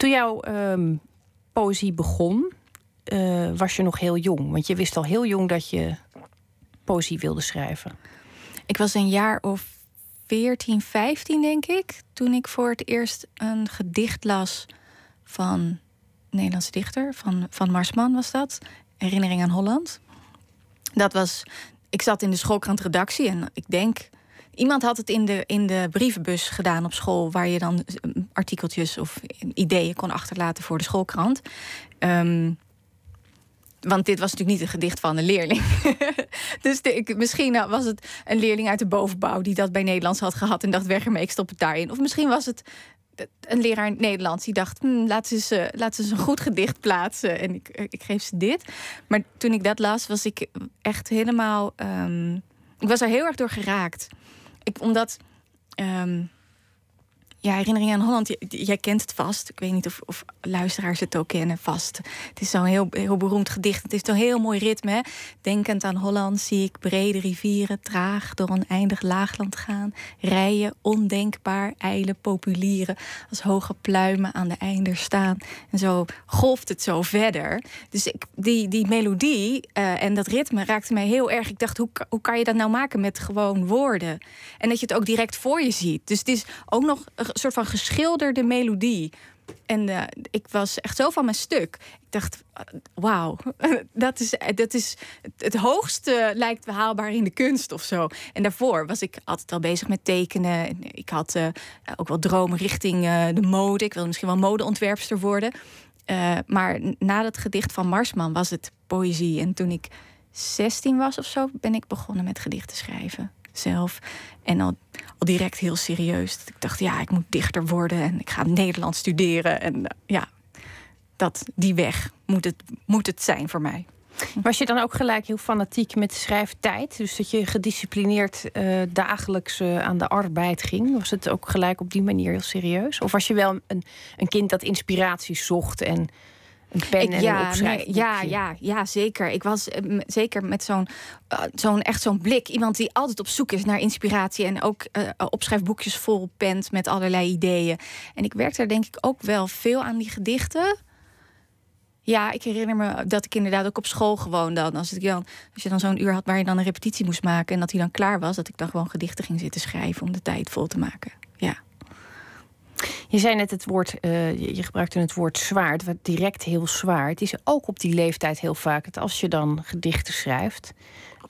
Toen jouw ehm, poëzie begon, eh, was je nog heel jong. Want je wist al heel jong dat je poëzie wilde schrijven. Ik was een jaar of 14, 15, denk ik. Toen ik voor het eerst een gedicht las van een Nederlandse dichter, van, van Marsman was dat. Herinnering aan Holland. Dat was. Ik zat in de schoolkrant redactie en ik denk. Iemand had het in de, in de brievenbus gedaan op school, waar je dan eh, artikeltjes of ideeën kon achterlaten voor de schoolkrant. Um, want dit was natuurlijk niet een gedicht van een leerling. dus ik, misschien was het een leerling uit de bovenbouw die dat bij Nederlands had gehad en dacht: weg ermee, ik stop het daarin. Of misschien was het een leraar Nederlands die dacht: hm, laat, ze eens, laat ze een goed gedicht plaatsen en ik, eh, ik geef ze dit. Maar toen ik dat las, was ik echt helemaal. Um, ik was er heel erg door geraakt. Ik, omdat. Um, ja, herinnering aan Holland, jij kent het vast. Ik weet niet of, of luisteraars het ook kennen, vast. Het is zo'n heel, heel beroemd gedicht. Het heeft zo'n heel mooi ritme. Denkend aan Holland zie ik brede rivieren traag door oneindig laagland gaan. Rijen, ondenkbaar, eilen, populieren. Als hoge pluimen aan de einder staan. En zo golft het zo verder. Dus ik, die, die melodie uh, en dat ritme raakte mij heel erg. Ik dacht, hoe, hoe kan je dat nou maken met gewoon woorden? En dat je het ook direct voor je ziet. Dus het is ook nog een soort van geschilderde melodie. En uh, ik was echt zo van mijn stuk. Ik dacht, wauw, dat is, dat is het hoogste lijkt haalbaar in de kunst of zo. En daarvoor was ik altijd al bezig met tekenen. Ik had ook wel dromen richting de mode. Ik wilde misschien wel modeontwerpster worden. maar na dat gedicht van Marsman was het poëzie. En toen ik 16 was of zo, ben ik begonnen met gedichten schrijven zelf. En al, direct heel serieus. Ik dacht, ja, ik moet dichter worden en ik ga Nederlands studeren. En eh, ja, dat, die weg moet het, moet het zijn voor mij. Was je dan ook gelijk heel fanatiek met schrijftijd? Dus dat je gedisciplineerd uh, dagelijks uh, aan de arbeid ging? Was het ook gelijk op die manier heel serieus? Of was je wel een, een kind dat inspiratie zocht en een pen ik, en ja, nee, ja, ja, ja, zeker. Ik was uh, zeker met zo'n uh, zo'n echt zo'n blik. Iemand die altijd op zoek is naar inspiratie. En ook uh, opschrijfboekjes vol pent met allerlei ideeën. En ik werkte er denk ik ook wel veel aan die gedichten. Ja, ik herinner me dat ik inderdaad ook op school gewoon dan. Als, ik dan, als je dan zo'n uur had waar je dan een repetitie moest maken. En dat hij dan klaar was. Dat ik dan gewoon gedichten ging zitten schrijven om de tijd vol te maken. Ja. Je zei net het woord, uh, je gebruikte het woord zwaar. Direct heel zwaar. Het is ook op die leeftijd heel vaak dat als je dan gedichten schrijft.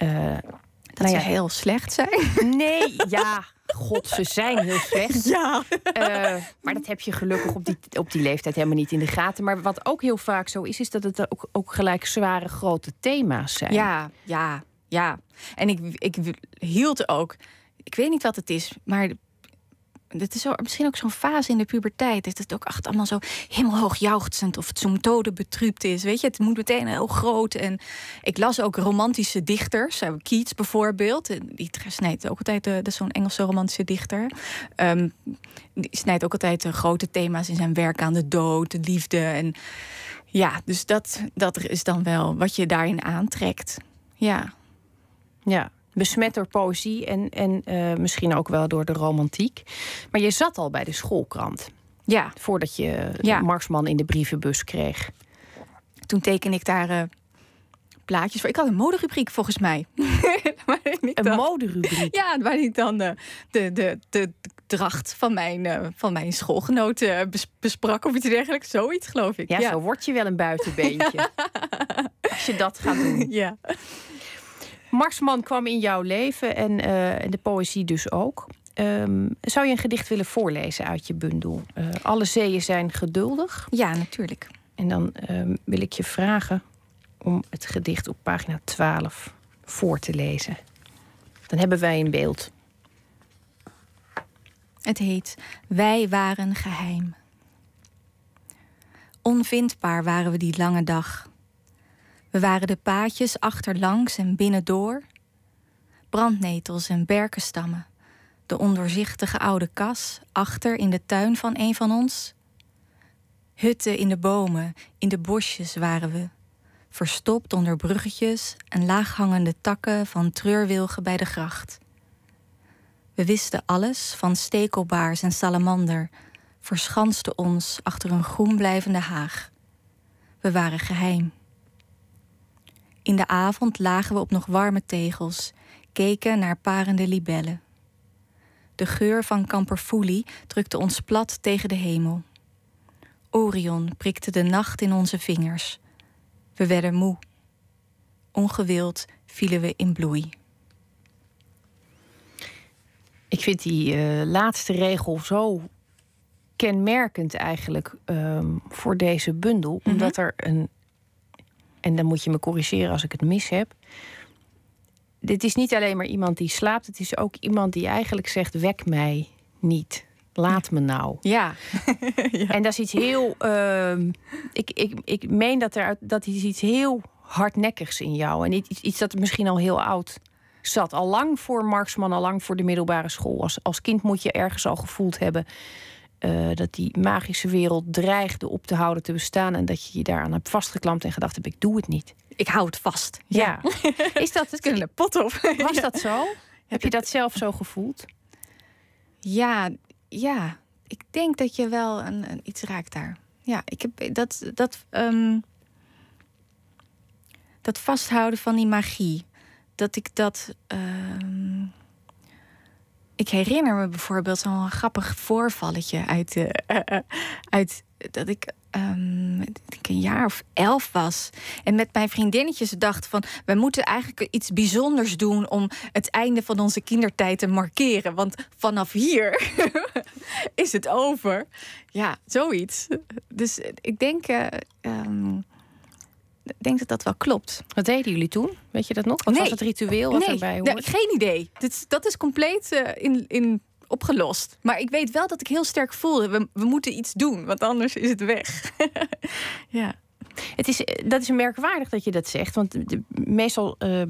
Uh, dat nou ja, ze heel slecht zijn? Nee, ja. God, ze zijn heel slecht. Ja. Uh, maar dat heb je gelukkig op die, op die leeftijd helemaal niet in de gaten. Maar wat ook heel vaak zo is, is dat het ook, ook gelijk zware grote thema's zijn. Ja, ja, ja. En ik, ik hield ook. Ik weet niet wat het is, maar het is zo, misschien ook zo'n fase in de puberteit. Dat het ook echt allemaal zo hemelhoog jauchzend of het zo'n methode betrupt is. Weet je, het moet meteen heel groot. En ik las ook romantische dichters. Keats bijvoorbeeld. Die snijdt ook altijd, de, de zo'n Engelse romantische dichter. Die snijdt ook altijd grote thema's in zijn werk aan de dood, de liefde. En ja, dus dat, dat is dan wel wat je daarin aantrekt. Ja. Ja, besmet door poëzie en, en uh, misschien ook wel door de romantiek. Maar je zat al bij de schoolkrant. Ja. Voordat je ja. Marksman in de brievenbus kreeg. Toen teken ik daar uh, plaatjes voor. Ik had een moderubriek volgens mij. een moderubriek? Ja, waar ik dan uh, de, de, de, dracht van mijn, uh, van mijn schoolgenoten besprak of iets dergelijks. Zoiets, geloof ik. Ja, ja. zo word je wel een buitenbeentje. Als je dat gaat doen. Ja. Marsman kwam in jouw leven en uh, de poëzie dus ook. Um, zou je een gedicht willen voorlezen uit je bundel? Uh, alle zeeën zijn geduldig. Ja, natuurlijk. En dan um, wil ik je vragen om het gedicht op pagina 12 voor te lezen. Dan hebben wij een beeld. Het heet Wij waren geheim. Onvindbaar waren we die lange dag. We waren de paadjes achterlangs en binnendoor. Brandnetels en berkenstammen. De ondoorzichtige oude kas achter in de tuin van een van ons. Hutten in de bomen, in de bosjes waren we. Verstopt onder bruggetjes en laaghangende takken van treurwilgen bij de gracht. We wisten alles van stekelbaars en salamander, verschanste ons achter een groenblijvende haag. We waren geheim. In de avond lagen we op nog warme tegels, keken naar parende libellen. De geur van kamperfoelie drukte ons plat tegen de hemel. Orion prikte de nacht in onze vingers. We werden moe. Ongewild vielen we in bloei. Ik vind die uh, laatste regel zo kenmerkend eigenlijk um, voor deze bundel. Mm -hmm. Omdat er een. En dan moet je me corrigeren als ik het mis heb. Dit is niet alleen maar iemand die slaapt, het is ook iemand die eigenlijk zegt: wek mij niet. Laat me nou. Ja. ja. En dat is iets heel. Uh, ik, ik, ik meen dat er dat is iets heel hardnekkigs in jou. En iets, iets dat misschien al heel oud zat. Al lang voor Marxman, al lang voor de middelbare school. Als, als kind moet je ergens al gevoeld hebben. Uh, dat die magische wereld dreigde op te houden te bestaan. En dat je je daaraan hebt vastgeklampt en gedacht hebt: ik doe het niet. Ik hou het vast. Ja. ja. Is dat het? Kunnen pot op. Was dat zo? Heb je dat zelf zo gevoeld? Ja, ja. Ik denk dat je wel een, een iets raakt daar. Ja, ik heb dat. dat um, dat vasthouden van die magie. Dat ik dat. Uh, ik herinner me bijvoorbeeld zo'n grappig voorvalletje uit, uh, uh, uit dat ik um, ik een jaar of elf was. En met mijn vriendinnetjes dacht van... we moeten eigenlijk iets bijzonders doen... om het einde van onze kindertijd te markeren. Want vanaf hier is het over. Ja, zoiets. Dus ik denk... Ik denk dat dat wel klopt. Wat deden jullie toen? Weet je dat nog? Wat nee. was het ritueel wat nee, erbij hoort? Nee, geen idee. Dat, dat is compleet uh, in, in opgelost. Maar ik weet wel dat ik heel sterk voelde... we, we moeten iets doen, want anders is het weg. ja. Het is, dat is merkwaardig dat je dat zegt. Want de, meestal uh,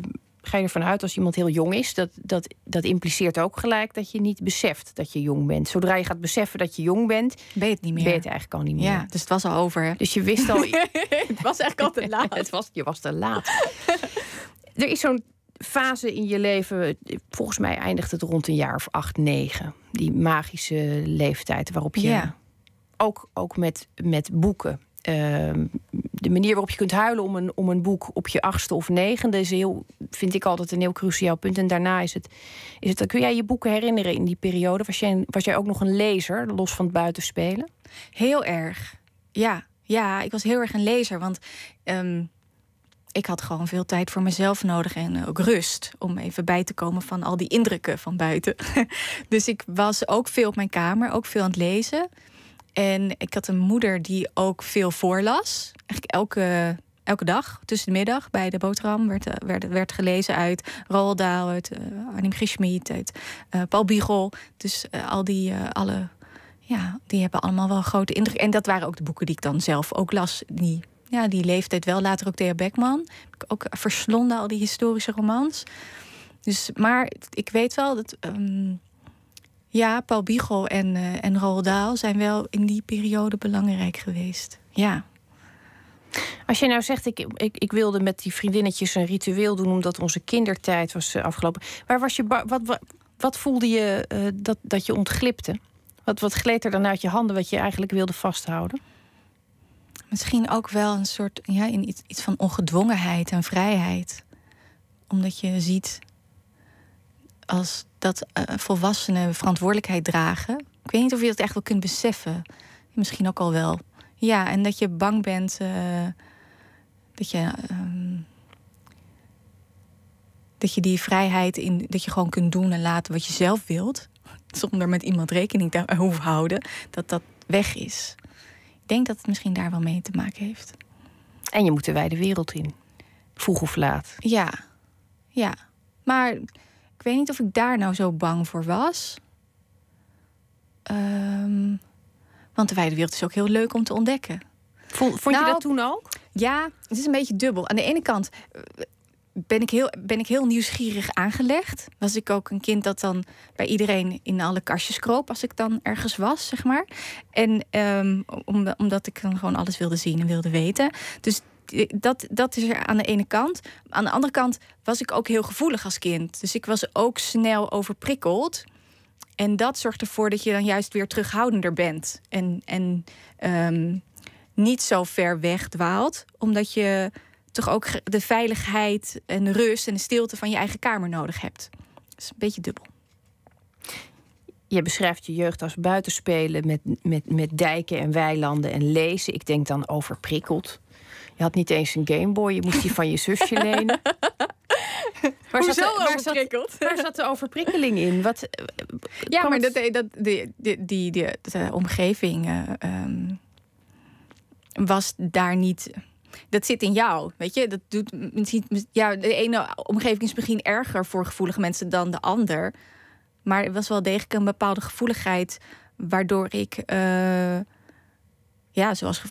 ga je ervan uit als iemand heel jong is... Dat, dat, dat impliceert ook gelijk dat je niet beseft dat je jong bent. Zodra je gaat beseffen dat je jong bent... Ben je het niet meer. Ben je het eigenlijk al niet meer. Ja, dus het was al over. Hè? Dus je wist al... het was eigenlijk al te laat. het was, je was te laat. er is zo'n fase in je leven, volgens mij eindigt het rond een jaar of acht, negen. Die magische leeftijd waarop je ja. ook, ook met, met boeken. Uh, de manier waarop je kunt huilen om een, om een boek op je achtste of negende is heel, vind ik altijd een heel cruciaal punt. En daarna is het, is het. Kun jij je boeken herinneren in die periode? Was jij, was jij ook nog een lezer, los van het buitenspelen? Heel erg. Ja, ja, ik was heel erg een lezer. Want um, ik had gewoon veel tijd voor mezelf nodig en ook rust om even bij te komen van al die indrukken van buiten. dus ik was ook veel op mijn kamer, ook veel aan het lezen. En ik had een moeder die ook veel voorlas. Eigenlijk elke, elke dag tussen de middag bij de boterham werd, werd, werd gelezen uit Roald Dahl, uit uh, Geschmid, uit uh, Paul Biegel. Dus al die, alle, ja, die hebben allemaal wel grote indruk. En dat waren ook de boeken die ik dan zelf ook las. Die ja, die leeftijd wel. Later ook Thea Beckman. Ook verslonden, al die historische romans. Dus, maar ik weet wel dat... Um, ja, Paul Biegel en, uh, en Roald Dahl zijn wel in die periode belangrijk geweest. Ja. Als je nou zegt, ik, ik, ik wilde met die vriendinnetjes een ritueel doen... omdat onze kindertijd was uh, afgelopen. Waar was je, wat, wat, wat voelde je uh, dat, dat je ontglipte? Wat, wat gleed er dan uit je handen wat je eigenlijk wilde vasthouden? Misschien ook wel een soort ja, in iets, iets van ongedwongenheid en vrijheid. Omdat je ziet als dat uh, volwassenen verantwoordelijkheid dragen. Ik weet niet of je dat echt wel kunt beseffen. Misschien ook al wel. Ja, en dat je bang bent uh, dat je. Um, dat je die vrijheid in dat je gewoon kunt doen en laten wat je zelf wilt. Zonder met iemand rekening te hoeven houden. Dat dat weg is. Ik denk dat het misschien daar wel mee te maken heeft. En je moet de wijde wereld in. Vroeg of laat. Ja, ja. Maar ik weet niet of ik daar nou zo bang voor was. Um, want de wijde wereld is ook heel leuk om te ontdekken. Vond, vond nou, je dat toen ook? Ja, het is een beetje dubbel. Aan de ene kant ben ik, heel, ben ik heel nieuwsgierig aangelegd. Was ik ook een kind dat dan bij iedereen in alle kastjes kroop als ik dan ergens was, zeg maar. En um, om, omdat ik dan gewoon alles wilde zien en wilde weten. Dus dat, dat is er aan de ene kant. Aan de andere kant was ik ook heel gevoelig als kind. Dus ik was ook snel overprikkeld. en dat zorgt ervoor dat je dan juist weer terughoudender bent. En, en ehm, niet zo ver weg dwaalt. Omdat je toch ook de veiligheid en de rust en de stilte van je eigen kamer nodig hebt. Dat is een beetje dubbel. Je beschrijft je jeugd als buitenspelen met, met, met dijken en weilanden en lezen. Ik denk dan overprikkeld. Je had niet eens een Gameboy, je moest die van je zusje lenen. Waar Hoezo zat, waar zat, waar zat de overprikkeling in? Wat, ja, maar dat, dat, die, die, die, die de omgeving uh, um, was daar niet dat zit in jou. Weet je, dat doet ja, de ene omgeving is misschien erger voor gevoelige mensen dan de ander. Maar het was wel degelijk een bepaalde gevoeligheid, waardoor ik. Uh, ja, zoals,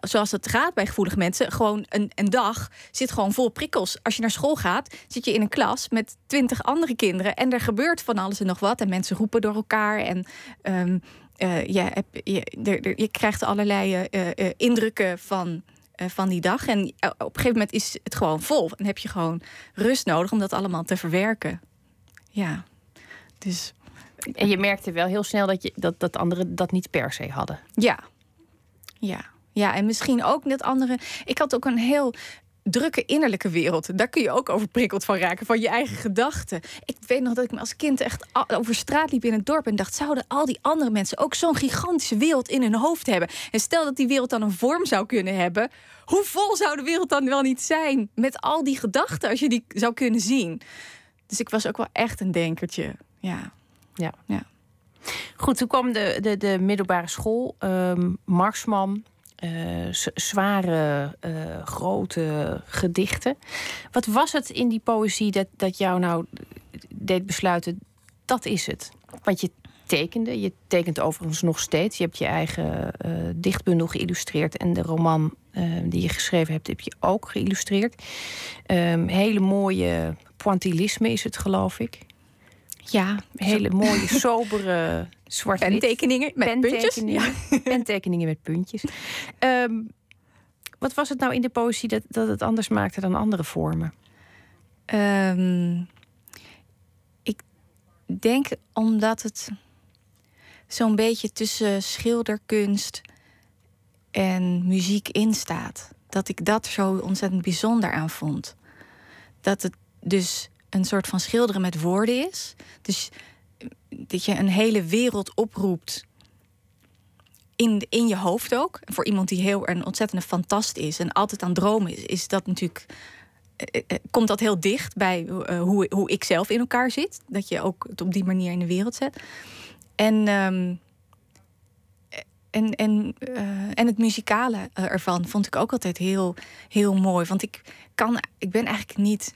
zoals het gaat bij gevoelige mensen, gewoon een, een dag zit gewoon vol prikkels. Als je naar school gaat, zit je in een klas met twintig andere kinderen en er gebeurt van alles en nog wat. En mensen roepen door elkaar en um, uh, je, heb, je, je, krijgt allerlei uh, indrukken van eh, van die dag. En eh, op een gegeven moment is het gewoon vol. En heb je gewoon rust nodig om dat allemaal te verwerken. Ja, dus. En je merkte wel heel snel dat, je, dat, dat anderen dat niet per se hadden. Ja, ja. Ja, en misschien ook net andere. Ik had ook een heel drukke innerlijke wereld. Daar kun je ook overprikkeld van raken, van je eigen gedachten. Ik weet nog dat ik me als kind echt over straat liep in het dorp en dacht: zouden al die andere mensen ook zo'n gigantische wereld in hun hoofd hebben? En stel dat die wereld dan een vorm zou kunnen hebben, hoe vol zou de wereld dan wel niet zijn met al die gedachten als je die zou kunnen zien? Dus ik was ook wel echt een denkertje. Ja. Ja. ja. Goed, toen kwam de, de, de middelbare school. Um, Marsman, uh, zware, uh, grote gedichten. Wat was het in die poëzie dat, dat jou nou deed besluiten, dat is het? Want je tekende, je tekent overigens nog steeds. Je hebt je eigen uh, dichtbundel geïllustreerd en de roman die je geschreven hebt, heb je ook geïllustreerd. Um, hele mooie pointillisme is het, geloof ik. Ja, hele mooie, sobere zwarte pentekeningen met puntjes. Ja. Pentekeningen met puntjes. Ehm, wat was het nou in de poëzie dat, dat het anders maakte dan andere vormen? Ehm, ik denk omdat het zo'n beetje tussen schilderkunst en muziek instaat. Dat ik dat zo ontzettend bijzonder aan vond. Dat het dus een soort van schilderen met woorden is. Dus dat je een hele wereld oproept. In, in je hoofd ook. Voor iemand die heel een ontzettende fantast is en altijd aan dromen is, is dat natuurlijk. Eh, eh, komt dat heel dicht bij hoe, hoe ik zelf in elkaar zit. Dat je ook het op die manier in de wereld zet. En, um, en, en, en het muzikale ervan vond ik ook altijd heel, heel mooi. Want ik, kan, ik ben eigenlijk niet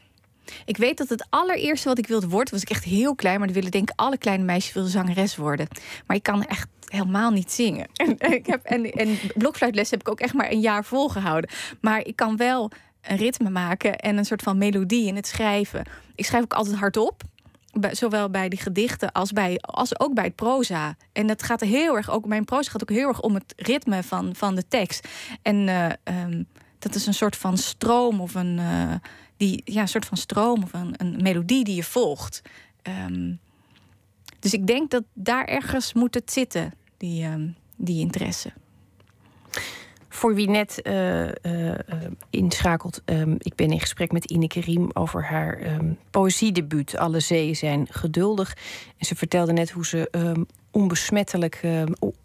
ik weet dat het allereerste wat ik wilde worden, was ik echt heel klein, maar dan willen denk ik alle kleine meisjes willen zangeres worden. Maar ik kan echt helemaal niet zingen. En, ik heb, en, en blokfluitles heb ik ook echt maar een jaar volgehouden. Maar ik kan wel een ritme maken en een soort van melodie in het schrijven. Ik schrijf ook altijd hardop. Zowel bij die gedichten als, bij, als ook bij het proza. En dat gaat heel erg, ook mijn proza gaat ook heel erg om het ritme van, van de tekst. En uh, um, dat is een soort van stroom of een. Uh, die, ja, soort van stroom of een, een melodie die je volgt. Um, dus ik denk dat daar ergens moet het zitten, die, um, die interesse. Voor wie net uh, uh, inschakelt, um, ik ben in gesprek met Ineke Riem over haar poëziedebuut. Alle zeeën zijn geduldig. En ze vertelde net hoe ze onbesmettelijk,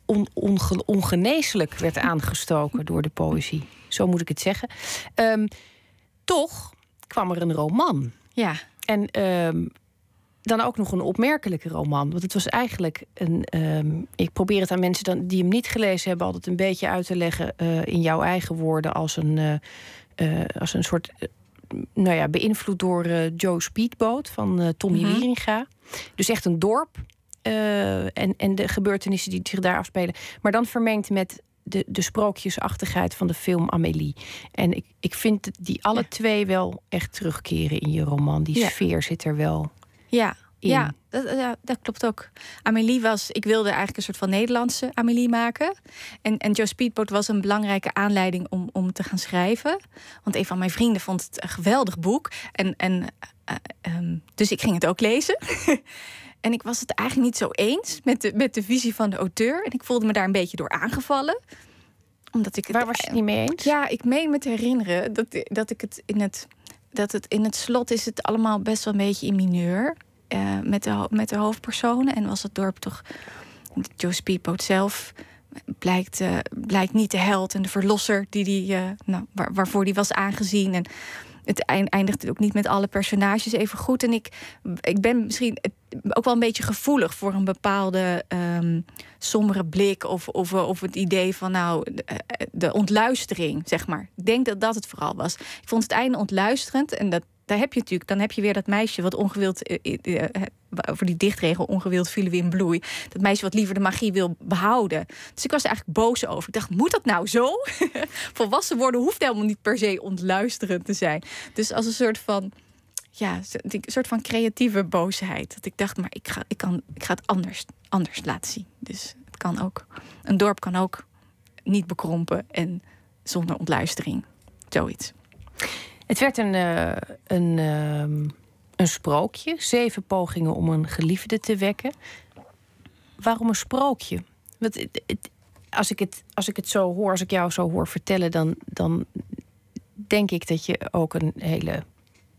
on, onge, ongeneeslijk werd aangestoken door de poëzie. Zo moet ik het zeggen. toch kwam er een roman. Ja. En ehm, dan ook nog een opmerkelijke roman. Want het was eigenlijk een. Ehm, ik probeer het aan mensen dan, die hem niet gelezen hebben, altijd een beetje uit te leggen uh, in jouw eigen woorden als een, uh, uh, als een soort. nou ja, beïnvloed door Joe Speedboat van Tommy mm Wieringa. Dus echt een dorp. en, en de gebeurtenissen die zich daar afspelen. Maar dan vermengd met de, de sprookjesachtigheid van de film Amélie. En ik, ik vind die alle twee wel echt terugkeren in je roman. Die sfeer zit er wel ja. In. Ja, dat, klopt ook. Amélie was, ik wilde eigenlijk een soort van Nederlandse Amélie maken. En, en Joe Speedboat was een belangrijke aanleiding om, om te gaan schrijven. Want een van mijn vrienden vond het een geweldig boek. En, en, uh, um, dus ik ging het ook lezen. En ik was het eigenlijk niet zo eens met de, met de visie van de auteur. En ik voelde me daar een beetje door aangevallen. Omdat ik het, Waar was je het niet mee eens? Ja, ik meen me te herinneren dat, dat ik het in het. Dat het in het slot is het allemaal best wel een beetje in mineur. eh, met, de, met de hoofdpersonen. En was het dorp toch. Joe Speedboat zelf blijkt, eh, blijkt niet de held en de verlosser die die, eh, nou, waar, waarvoor die was aangezien. En het eind- eindigt ook niet met alle personages even goed. En ik, ik ben misschien ook wel een beetje gevoelig voor een bepaalde ehm, sombere blik. Of, of, of het idee van nou, de, de ontluistering, zeg maar. Ik denk dat dat het vooral was. Ik vond het einde ontluisterend. En dat, daar heb je natuurlijk, dan heb je weer dat meisje wat ongewild. eh, eh, eh, over die dichtregel, ongewild vielen we in bloei. Dat meisje wat liever de magie wil behouden. Dus ik was er eigenlijk boos over. Ik dacht, moet dat nou zo? Volwassen worden hoeft helemaal niet per se ontluisterend te zijn. Dus als een soort van ja, een soort van creatieve boosheid. Dat ik dacht, maar ik ga, ik kan, ik ga het anders, anders laten zien. Dus het kan ook. Een dorp kan ook niet bekrompen en zonder ontluistering. Zoiets. Het werd een, eh, een, ehm, een sprookje. Zeven pogingen om een geliefde te wekken. Waarom een sprookje? Want als, ik het, als ik het zo hoor, als ik jou zo hoor vertellen, dan, dan denk ik dat je ook een hele.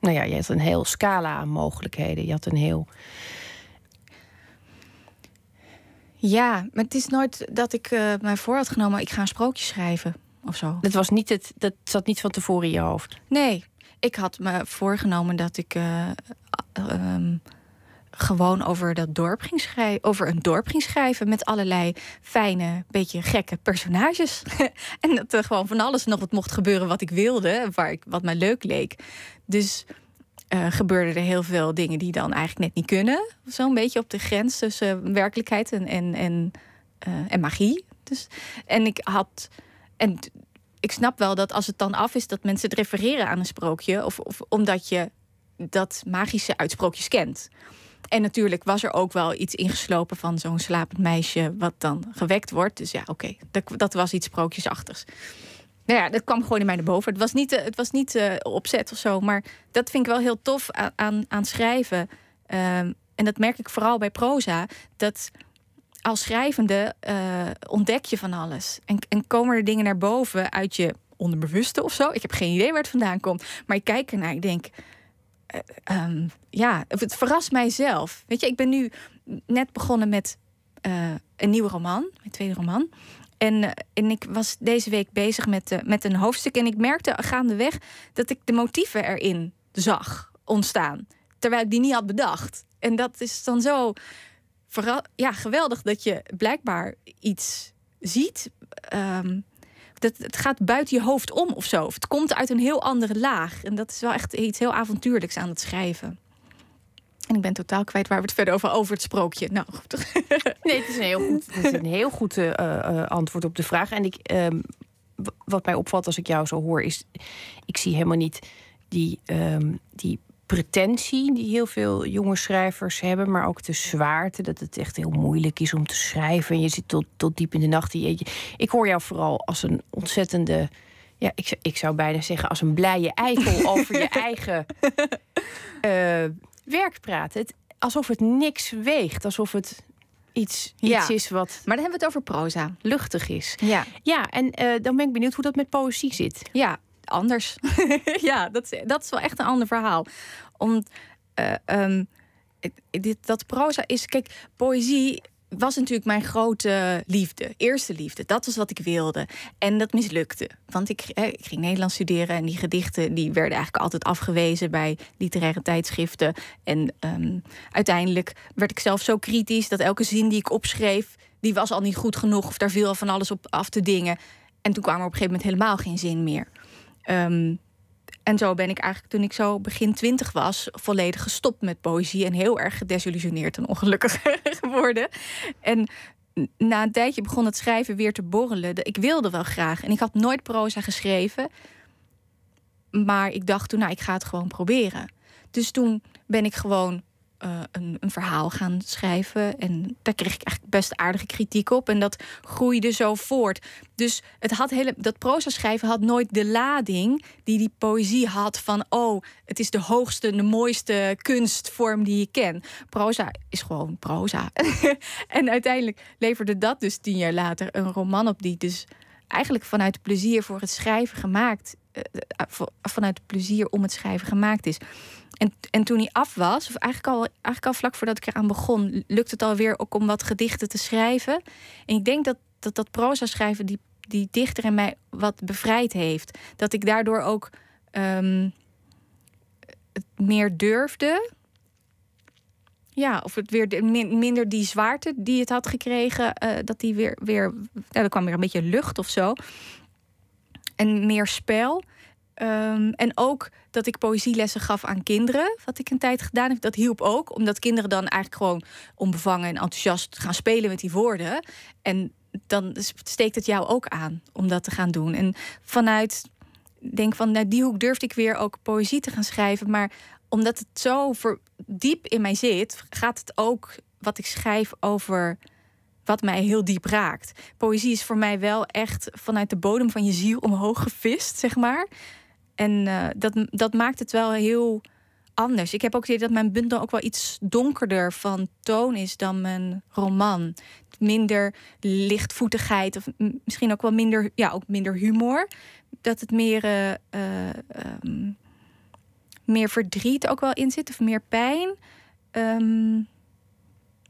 Nou ja, je had een heel scala aan mogelijkheden. Je had een heel. Ja, maar het is nooit dat ik eh, mij voor had genomen... ik ga een sprookje schrijven of zo. Dat, was niet het, dat zat niet van tevoren in je hoofd. Nee, ik had me voorgenomen dat ik eh, ehm, gewoon over dat dorp ging schrijven, over een dorp ging schrijven met allerlei fijne, beetje gekke personages. en dat er gewoon van alles nog wat mocht gebeuren wat ik wilde, waar ik, wat mij leuk leek. Dus eh gebeurden er heel veel dingen die dan eigenlijk net niet kunnen. Zo'n beetje op de grens tussen werkelijkheid en, en, en, eh, en magie. Dus, en ik had. En ik snap wel dat als het dan af is, dat mensen het refereren aan een sprookje. Of, of omdat je dat magische uit sprookjes kent. En natuurlijk was er ook wel iets ingeslopen van zo'n slapend meisje, wat dan gewekt wordt. Dus ja, oké, dat, dat was iets sprookjesachtigs. Nou ja, dat kwam gewoon in mij naar boven. Het was niet, eh, het was niet eh, opzet of zo, maar dat vind ik wel heel tof aan, aan, aan schrijven. Ehm, en dat merk ik vooral bij proza. Dat als schrijvende eh, ontdek je van alles. En, en komen er dingen naar boven uit je onderbewuste of zo. Ik heb geen idee waar het vandaan komt. Maar ik kijk ernaar, ik denk... eh, ehm, ja, het verrast mijzelf. Weet je, ik ben nu net begonnen met eh, een nieuwe roman. Mijn tweede roman. En, eh, en ik was deze week bezig met, eh, met een hoofdstuk. En ik merkte gaandeweg dat ik de motieven erin zag ontstaan. Terwijl ik die niet had bedacht. En dat is dan zo ja, geweldig dat je blijkbaar iets ziet. ehm, het gaat buiten je hoofd om of zo. Het komt uit een heel andere laag. En dat is wel echt iets heel avontuurlijks aan het schrijven. En ik ben totaal kwijt waar we het verder over over het sprookje. Nou, goed. Nee, het is een heel goed, het is een heel goed eh, eh, antwoord op de vraag. En ik, ehm, wat mij opvalt als ik jou zo hoor, is... ik zie helemaal niet die, ehm, die pretentie die heel veel jonge schrijvers hebben... maar ook de zwaarte, dat het echt heel moeilijk is om te schrijven. En je zit tot, tot diep in de nacht. Je- Ik hoor jou vooral als een ontzettende... Ja, ik, zou- ik zou bijna zeggen als een blije eikel over je eigen eh, werk praten. Het, alsof het niks weegt, alsof het iets, Ja. iets is wat Maar dan hebben we het over proza. luchtig is. Ja, Ja, en eh, dan ben ik benieuwd hoe dat met poëzie zit. ja anders. ja, dat is, dat is wel echt een ander verhaal. Om, eh, ehm, dit, dat proza is... Kijk, poëzie was natuurlijk mijn grote liefde. Eerste liefde. Dat was wat ik wilde. En dat mislukte. Want ik, ik ging Nederlands studeren... en die gedichten die werden eigenlijk altijd afgewezen... bij literaire tijdschriften. En ehm, uiteindelijk werd ik zelf zo kritisch... dat elke zin die ik opschreef... die was al niet goed genoeg... of daar viel al van alles op af te dingen. En toen kwam er op een gegeven moment helemaal geen zin meer. Ehm, en zo ben ik eigenlijk toen ik zo begin twintig was, volledig gestopt met poëzie en heel erg gedesillusioneerd en ongelukkig geworden. En na een tijdje begon het schrijven weer te borrelen. Ik wilde wel graag en ik had nooit proza geschreven. Maar ik dacht toen, nou, ik ga het gewoon proberen. Dus toen ben ik gewoon eh, een, een, verhaal gaan schrijven. En daar kreeg ik eigenlijk best aardige kritiek op. En dat groeide zo voort. Dus het had hele, dat proza schrijven had nooit de lading die die poëzie had van oh, het is de hoogste, de mooiste kunstvorm die je ken. Proza is gewoon proza. en uiteindelijk leverde dat dus tien jaar later een roman op die dus eigenlijk vanuit plezier voor het schrijven gemaakt, vanuit plezier om het schrijven gemaakt is. En, en toen hij af was, of eigenlijk al, eigenlijk al vlak voordat ik eraan begon, lukte het alweer ook om wat gedichten te schrijven. En ik denk dat dat, dat proza schrijven die, die dichter in mij wat bevrijd heeft. Dat ik daardoor ook het meer durfde. Ja, of het weer minder die zwaarte die het had gekregen, uh, dat die weer, weer. Nou, er kwam weer een beetje lucht of zo. En meer spel. Um, en ook dat ik poëzielessen gaf aan kinderen, wat ik een tijd gedaan heb. Dat hielp ook, omdat kinderen dan eigenlijk gewoon onbevangen en enthousiast gaan spelen met die woorden. En dan steekt het jou ook aan om dat te gaan doen. En vanuit, denk van, nou, die hoek durfde ik weer ook poëzie te gaan schrijven. Maar omdat het zo diep in mij zit, gaat het ook wat ik schrijf over wat mij heel diep raakt. Poëzie is voor mij wel echt vanuit de bodem van je ziel omhoog gevist, zeg maar. En uh, dat, dat maakt het wel heel anders. Ik heb ook het idee dat mijn bundel ook wel iets donkerder van toon is dan mijn roman. Minder lichtvoetigheid of misschien ook wel minder, ja, ook minder humor. Dat het meer, uh, uh, meer verdriet ook wel in zit of meer pijn. Um,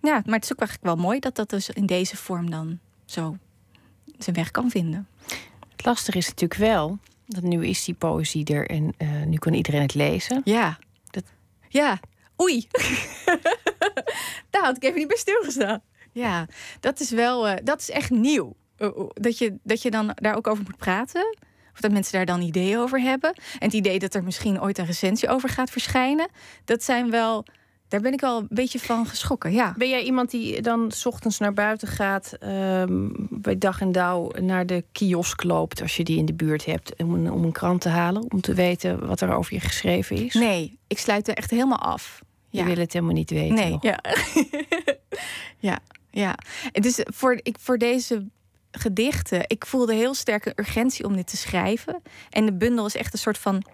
ja, maar het is ook eigenlijk wel mooi dat dat dus in deze vorm dan zo zijn weg kan vinden. Het lastige is natuurlijk wel dat nu is die poëzie er en uh, nu kan iedereen het lezen. Ja. Dat... Ja. Oei. Daar had ik even niet bij stilgestaan. Ja, dat is wel, uh, dat is echt nieuw. Uh, dat, je, dat je dan daar ook over moet praten. Of dat mensen daar dan ideeën over hebben. En het idee dat er misschien ooit een recensie over gaat verschijnen. Dat zijn wel daar ben ik wel een beetje van geschrokken, ja. Ben jij iemand die dan s ochtends naar buiten gaat... Um, bij dag en dauw naar de kiosk loopt... als je die in de buurt hebt, om een, om een krant te halen... om te weten wat er over je geschreven is? Nee, ik sluit er echt helemaal af. Je wil het helemaal niet weten Nee, ja. ja, ja. Dus voor, ik, voor deze gedichten... ik voelde heel sterk een urgentie om dit te schrijven. En de bundel is echt een soort van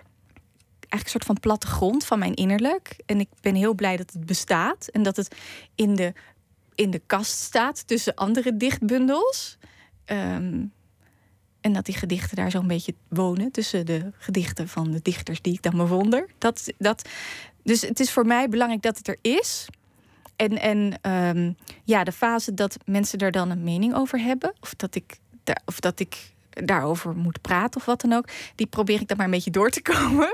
eigenlijk een soort van plattegrond van mijn innerlijk. En ik ben heel blij dat het bestaat en dat het in de, in de kast staat tussen andere dichtbundels. Ehm, en dat die gedichten daar zo'n beetje wonen tussen de gedichten van de dichters die ik dan bewonder. Dat, dat, dus het is voor mij belangrijk dat het er is. En, en um, ja, de fase dat mensen er dan een mening over hebben, of dat ik, of dat ik daarover moet praten of wat dan ook. Die probeer ik dan maar een beetje door te komen.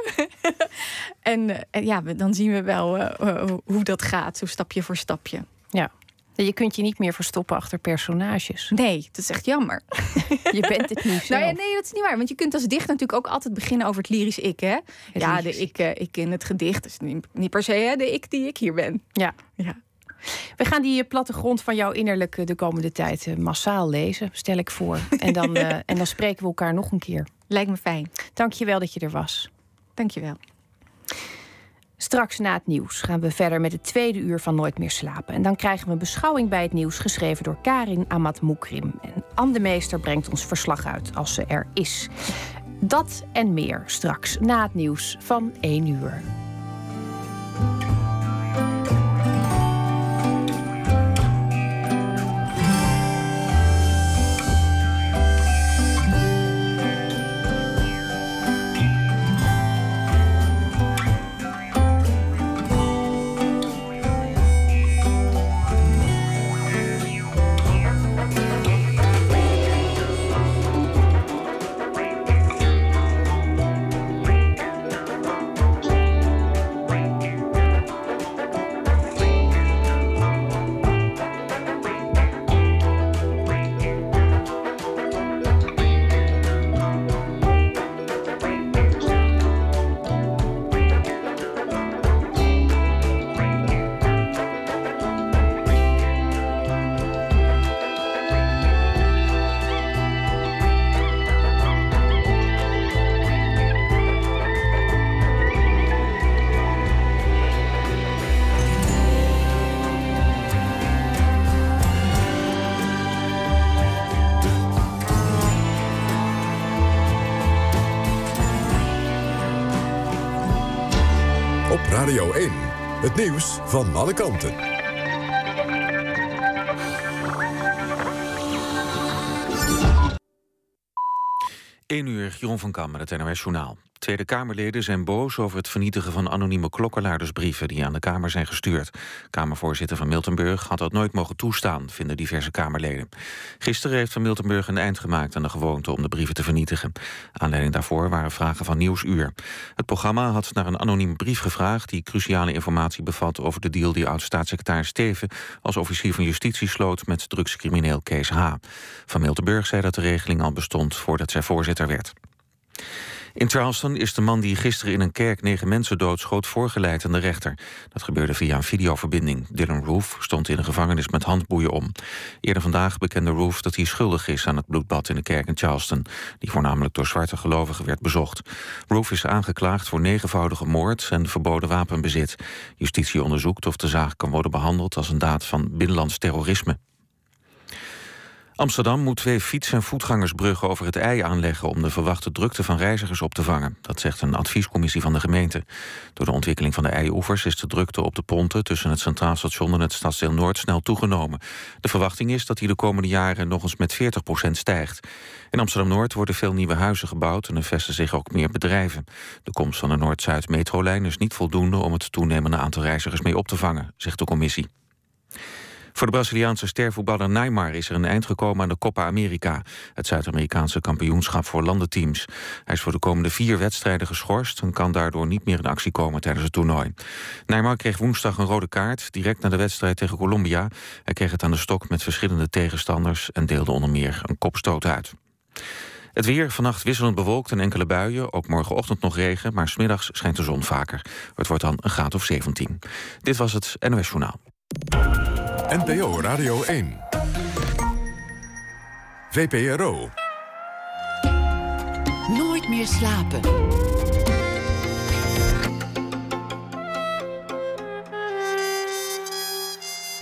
en, en, ja, dan zien we wel uh, hoe dat gaat, zo stapje voor stapje. Ja. Je kunt je niet meer verstoppen achter personages. Nee, dat is echt jammer. je bent het niet. Nou ja, nee, dat is niet waar. Want je kunt als dichter natuurlijk ook altijd beginnen over het lyrisch ik. Hè? ja, de ik, ik in het gedicht is niet, niet per se hè, de ik die ik hier ben. Ja. ja. We gaan die plattegrond van jouw innerlijke de komende tijd eh, massaal lezen, stel ik voor. En dan, uh, en dan spreken we elkaar nog een keer. Lijkt me fijn. Dank je wel dat je er was. Dank je wel. Straks na het nieuws gaan we verder met het tweede uur van Nooit meer slapen. En dan krijgen we een beschouwing bij het nieuws geschreven door Karin Amat Moekrim. En Anne Meester brengt ons verslag uit als ze er is. Dat en meer straks na het nieuws van 1 uur. Radio 1. Het nieuws van alle kanten. 1 uur, Jeroen van Kam met het NOS Journaal. Tweede Kamerleden zijn boos over het vernietigen van anonieme klokkenluidersbrieven die aan de Kamer zijn gestuurd. Kamervoorzitter van Miltenburg had dat nooit mogen toestaan, vinden diverse Kamerleden. Gisteren heeft van Miltenburg een eind gemaakt aan de gewoonte om de brieven te vernietigen. Aanleiding daarvoor waren vragen van Nieuwsuur. Het programma had naar een anonieme brief gevraagd die cruciale informatie bevat over de deal die oud-staatssecretaris Steven als officier van justitie sloot met drugscrimineel Kees H. Van Miltenburg zei dat de regeling al bestond voordat zij voorzitter werd. In Charleston is de man die gisteren in een kerk negen mensen doodschoot voorgeleid aan de rechter. Dat gebeurde via een videoverbinding. Dylan Roof stond in de gevangenis met handboeien om. Eerder vandaag bekende Roof dat hij schuldig is aan het bloedbad in de kerk in Charleston, die voornamelijk door zwarte gelovigen werd bezocht. Roof is aangeklaagd voor negenvoudige moord en verboden wapenbezit. Justitie onderzoekt of de zaak kan worden behandeld als een daad van binnenlands terrorisme. Amsterdam moet twee fiets- en voetgangersbruggen over het IJ aanleggen om de verwachte drukte van reizigers op te vangen. Dat zegt een adviescommissie van de gemeente. Door de ontwikkeling van de IJ-oevers is de drukte op de ponten tussen het Centraal Station en het Stadsdeel Noord snel toegenomen. De verwachting is dat die de komende jaren nog eens met 40% stijgt. In Amsterdam-Noord worden veel nieuwe huizen gebouwd en er vesten zich ook meer bedrijven. De komst van de Noord-Zuid metrolijn is niet voldoende om het toenemende aantal reizigers mee op te vangen, zegt de commissie. Voor de Braziliaanse stervoetballer Neymar is er een eind gekomen aan de Copa America, het Zuid-Amerikaanse kampioenschap voor landenteams. Hij is voor de komende vier wedstrijden geschorst en kan daardoor niet meer in actie komen tijdens het toernooi. Neymar kreeg woensdag een rode kaart direct na de wedstrijd tegen Colombia. Hij kreeg het aan de stok met verschillende tegenstanders en deelde onder meer een kopstoot uit. Het weer vannacht wisselend bewolkt en enkele buien. Ook morgenochtend nog regen, maar smiddags schijnt de zon vaker. Het wordt dan een graad of 17. Dit was het NOS Journaal. NPO Radio 1. VPRO. Nooit meer slapen.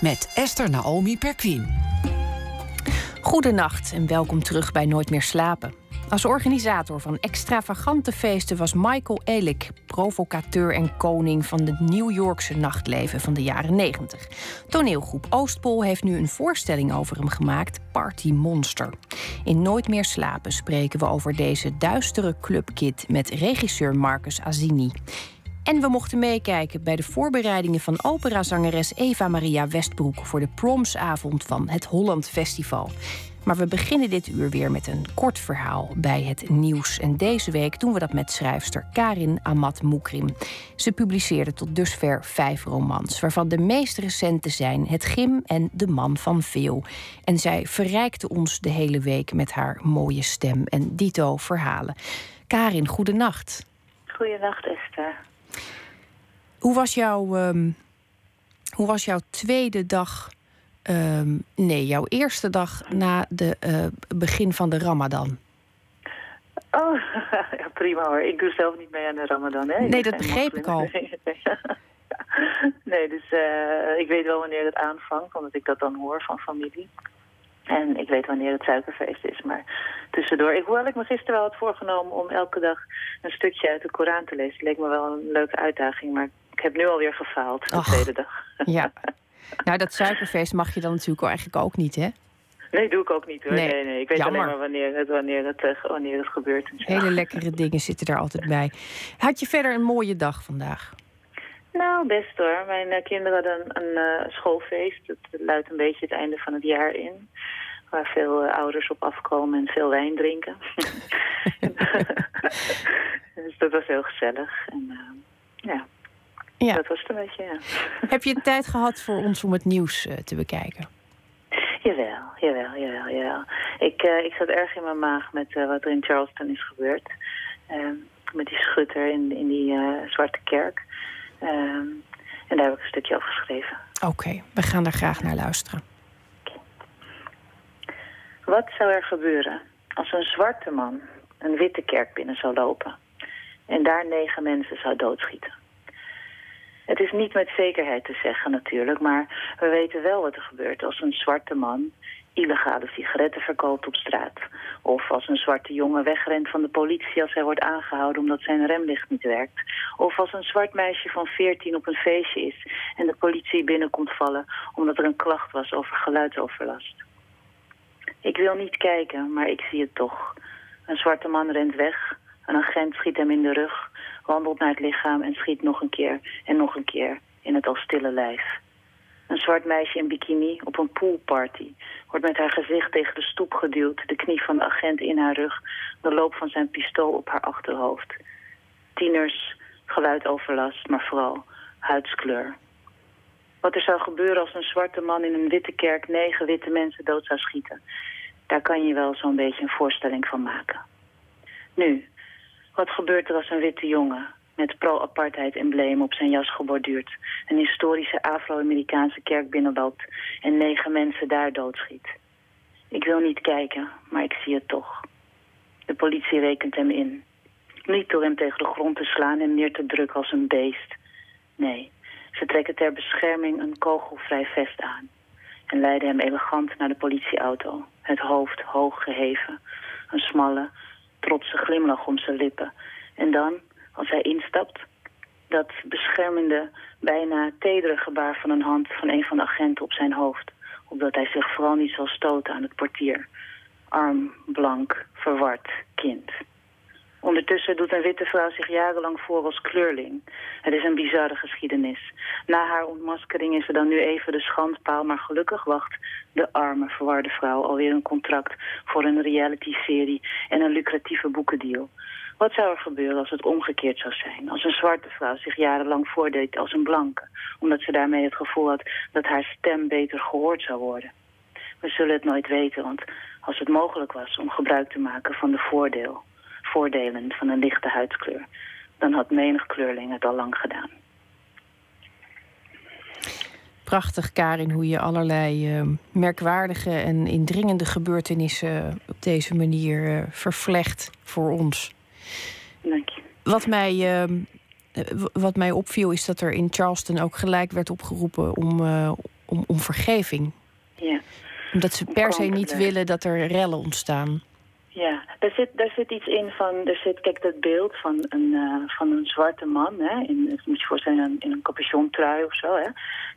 Met Esther Naomi Perquin. Goedenacht en welkom terug bij Nooit meer slapen. Als organisator van extravagante feesten was Michael Elik provocateur en koning van het New Yorkse nachtleven van de jaren 90. Toneelgroep Oostpol heeft nu een voorstelling over hem gemaakt, Party Monster. In Nooit meer slapen spreken we over deze duistere clubkid met regisseur Marcus Azini. En we mochten meekijken bij de voorbereidingen van operazangeres Eva Maria Westbroek voor de promsavond van het Holland Festival. Maar we beginnen dit uur weer met een kort verhaal bij het nieuws. En deze week doen we dat met schrijfster Karin Amat Moukrim. Ze publiceerde tot dusver vijf romans, waarvan de meest recente zijn Het Gim en De Man van Veel. En zij verrijkte ons de hele week met haar mooie stem en dito verhalen. Karin, goedenacht. Goedenacht, Esther. Hoe was jouw, ehm, hoe was jouw tweede dag Ehm, nee, jouw eerste dag na het uh, begin van de Ramadan. Oh, ja, prima hoor. Ik doe zelf niet mee aan de Ramadan. Hè? Nee, dat begreep ik al. nee, dus uh, ik weet wel wanneer het aanvangt, omdat ik dat dan hoor van familie. En ik weet wanneer het suikerfeest is, maar tussendoor. Ik, hoewel ik me gisteren wel had voorgenomen om elke dag een stukje uit de Koran te lezen. Leek me wel een leuke uitdaging, maar ik heb nu alweer gefaald de tweede dag. Ja, Nou, dat suikerfeest mag je dan natuurlijk eigenlijk ook niet, hè? Nee, doe ik ook niet hoor. Nee, nee. nee. Ik weet alleen maar wanneer het, wanneer het, uh, wanneer het gebeurt. Hele lekkere dingen zitten er altijd bij. Had je verder een mooie dag vandaag? Nou, best hoor. Mijn uh, kinderen hadden een, een uh, schoolfeest. Het luidt een beetje het einde van het jaar in. Waar veel ouders op afkomen en veel wijn drinken. dus dat was heel gezellig. En ja, ja. Dat was het een beetje, ja. Heb je tijd gehad voor ons om het nieuws uh, te bekijken? Jawel, jawel, jawel, jawel. Ik, uh, ik zat erg in mijn maag met uh, wat er in Charleston is gebeurd. Ehm, met die schutter in, in die Zwarte Kerk. Ehm, en daar heb ik een stukje over geschreven. Oké, we gaan daar graag naar luisteren. Wat zou er gebeuren als een zwarte man een witte kerk binnen zou lopen... en daar negen mensen zou doodschieten? Het is niet met zekerheid te zeggen natuurlijk, maar we weten wel wat er gebeurt als een zwarte man illegale sigaretten verkoopt op straat. Of als een zwarte jongen wegrent van de politie als hij wordt aangehouden omdat zijn remlicht niet werkt. Of als een zwart meisje van 14 op een feestje is en de politie binnenkomt vallen omdat er een klacht was over geluidsoverlast. Ik wil niet kijken, maar ik zie het toch. Een zwarte man rent weg, een agent schiet hem in de rug, wandelt naar het lichaam en schiet nog een keer en nog een keer in het al stille lijf. Een zwart meisje in bikini op een poolparty wordt met haar gezicht tegen de stoep geduwd, de knie van de agent in haar rug, de loop van zijn pistool op haar achterhoofd. Tieners, geluidoverlast, maar vooral huidskleur. Wat er zou gebeuren als een zwarte man in een witte kerk negen witte mensen dood zou schieten. Daar kan je wel zo'n beetje een voorstelling van maken. Nu, wat gebeurt er als een witte jongen met pro-apartheid-embleem op zijn jas geborduurd... een historische Afro-Amerikaanse kerk binnenloopt en negen mensen daar doodschiet? Ik wil niet kijken, maar ik zie het toch. De politie rekent hem in. Niet door hem tegen de grond te slaan en neer te drukken als een beest. Nee, ze trekken ter bescherming een kogelvrij vest aan... en leiden hem elegant naar de politieauto, het hoofd hoog geheven... een smalle, trotse glimlach om zijn lippen... en dan als hij instapt. Dat beschermende, bijna tedere gebaar van een hand van een van de agenten op zijn hoofd. Opdat hij zich vooral niet zal stoten aan het portier. Arm, blank, verward, kind. Ondertussen doet een witte vrouw zich jarenlang voor als kleurling. Het is een bizarre geschiedenis. Na haar ontmaskering is er dan nu even de schandpaal... maar gelukkig wacht de arme, verwarde vrouw alweer een contract... voor een reality-serie en een lucratieve boekendeal. Wat zou er gebeuren als het omgekeerd zou zijn? Als een zwarte vrouw zich jarenlang voordeed als een blanke. Omdat ze daarmee het gevoel had dat haar stem beter gehoord zou worden. We zullen het nooit weten, want als het mogelijk was om gebruik te maken van de voordeel, voordelen van een lichte huidskleur, dan had menig kleurling het al lang gedaan. Prachtig, Karin, hoe je allerlei uh, merkwaardige en indringende gebeurtenissen op deze manier uh, vervlecht voor ons. Dank je. Wat mij, uh, wat mij opviel is dat er in Charleston ook gelijk werd opgeroepen om, uh, om, om vergeving. Ja. Omdat ze per se niet willen dat er rellen ontstaan. Ja, daar zit, daar zit iets in van, er zit, kijk dat beeld van een, uh, van een zwarte man, hè, in, moet je voorstellen in een capuchontrui of zo, hè.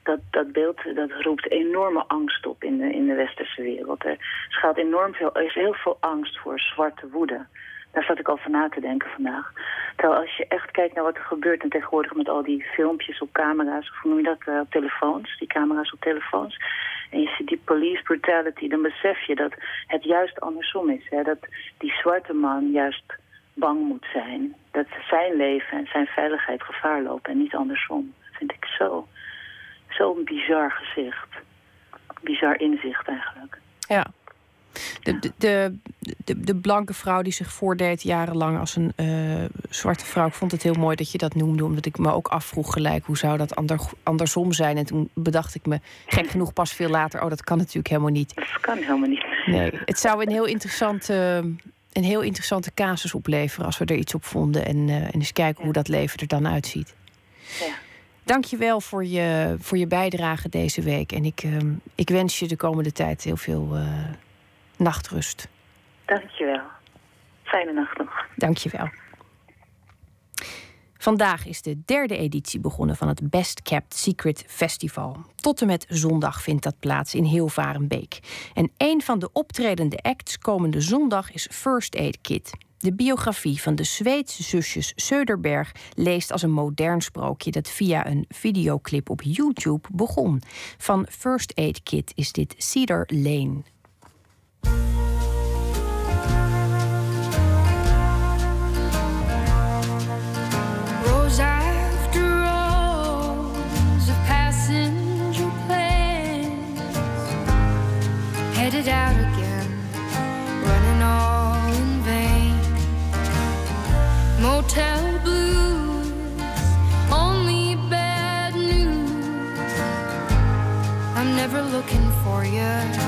Dat, dat beeld dat roept enorme angst op in de, in de westerse wereld. Er schuilt enorm veel, er is heel veel angst voor zwarte woede. Daar zat ik al van na te denken vandaag. Terwijl als je echt kijkt naar wat er gebeurt... en tegenwoordig met al die filmpjes op camera's... of hoe noem je dat, uh, op telefoons, die camera's op telefoons... en je ziet die police brutality... dan besef je dat het juist andersom is. Hè? Dat die zwarte man juist bang moet zijn. Dat zijn leven en zijn veiligheid gevaar lopen en niet andersom. Dat vind ik zo, zo'n bizar gezicht. Bizar inzicht eigenlijk. Ja, de, de, de, de, blanke vrouw die zich voordeed jarenlang als een uh, zwarte vrouw. Ik vond het heel mooi dat je dat noemde, omdat ik me ook afvroeg gelijk hoe zou dat ander, andersom zijn. En toen bedacht ik me gek genoeg pas veel later: oh, dat kan natuurlijk helemaal niet. Dat kan helemaal niet. Nee, het zou een heel interessante, een heel interessante casus opleveren als we er iets op vonden. En, uh, en eens kijken ja. hoe dat leven er dan uitziet. Ja. Dank je wel voor je, voor je bijdrage deze week. En ik, uh, ik wens je de komende tijd heel veel nachtrust. Dankjewel. Fijne nacht nog. Dankjewel. Vandaag is de derde editie begonnen van het Best Kept Secret Festival. Tot en met zondag vindt dat plaats in Hilvarenbeek. En een van de optredende acts komende zondag is First Aid Kit. De biografie van de Zweedse zusjes Söderberg leest als een modern sprookje dat via een videoclip op YouTube begon. Van First Aid Kit is dit Cedar Lane. Never looking for you.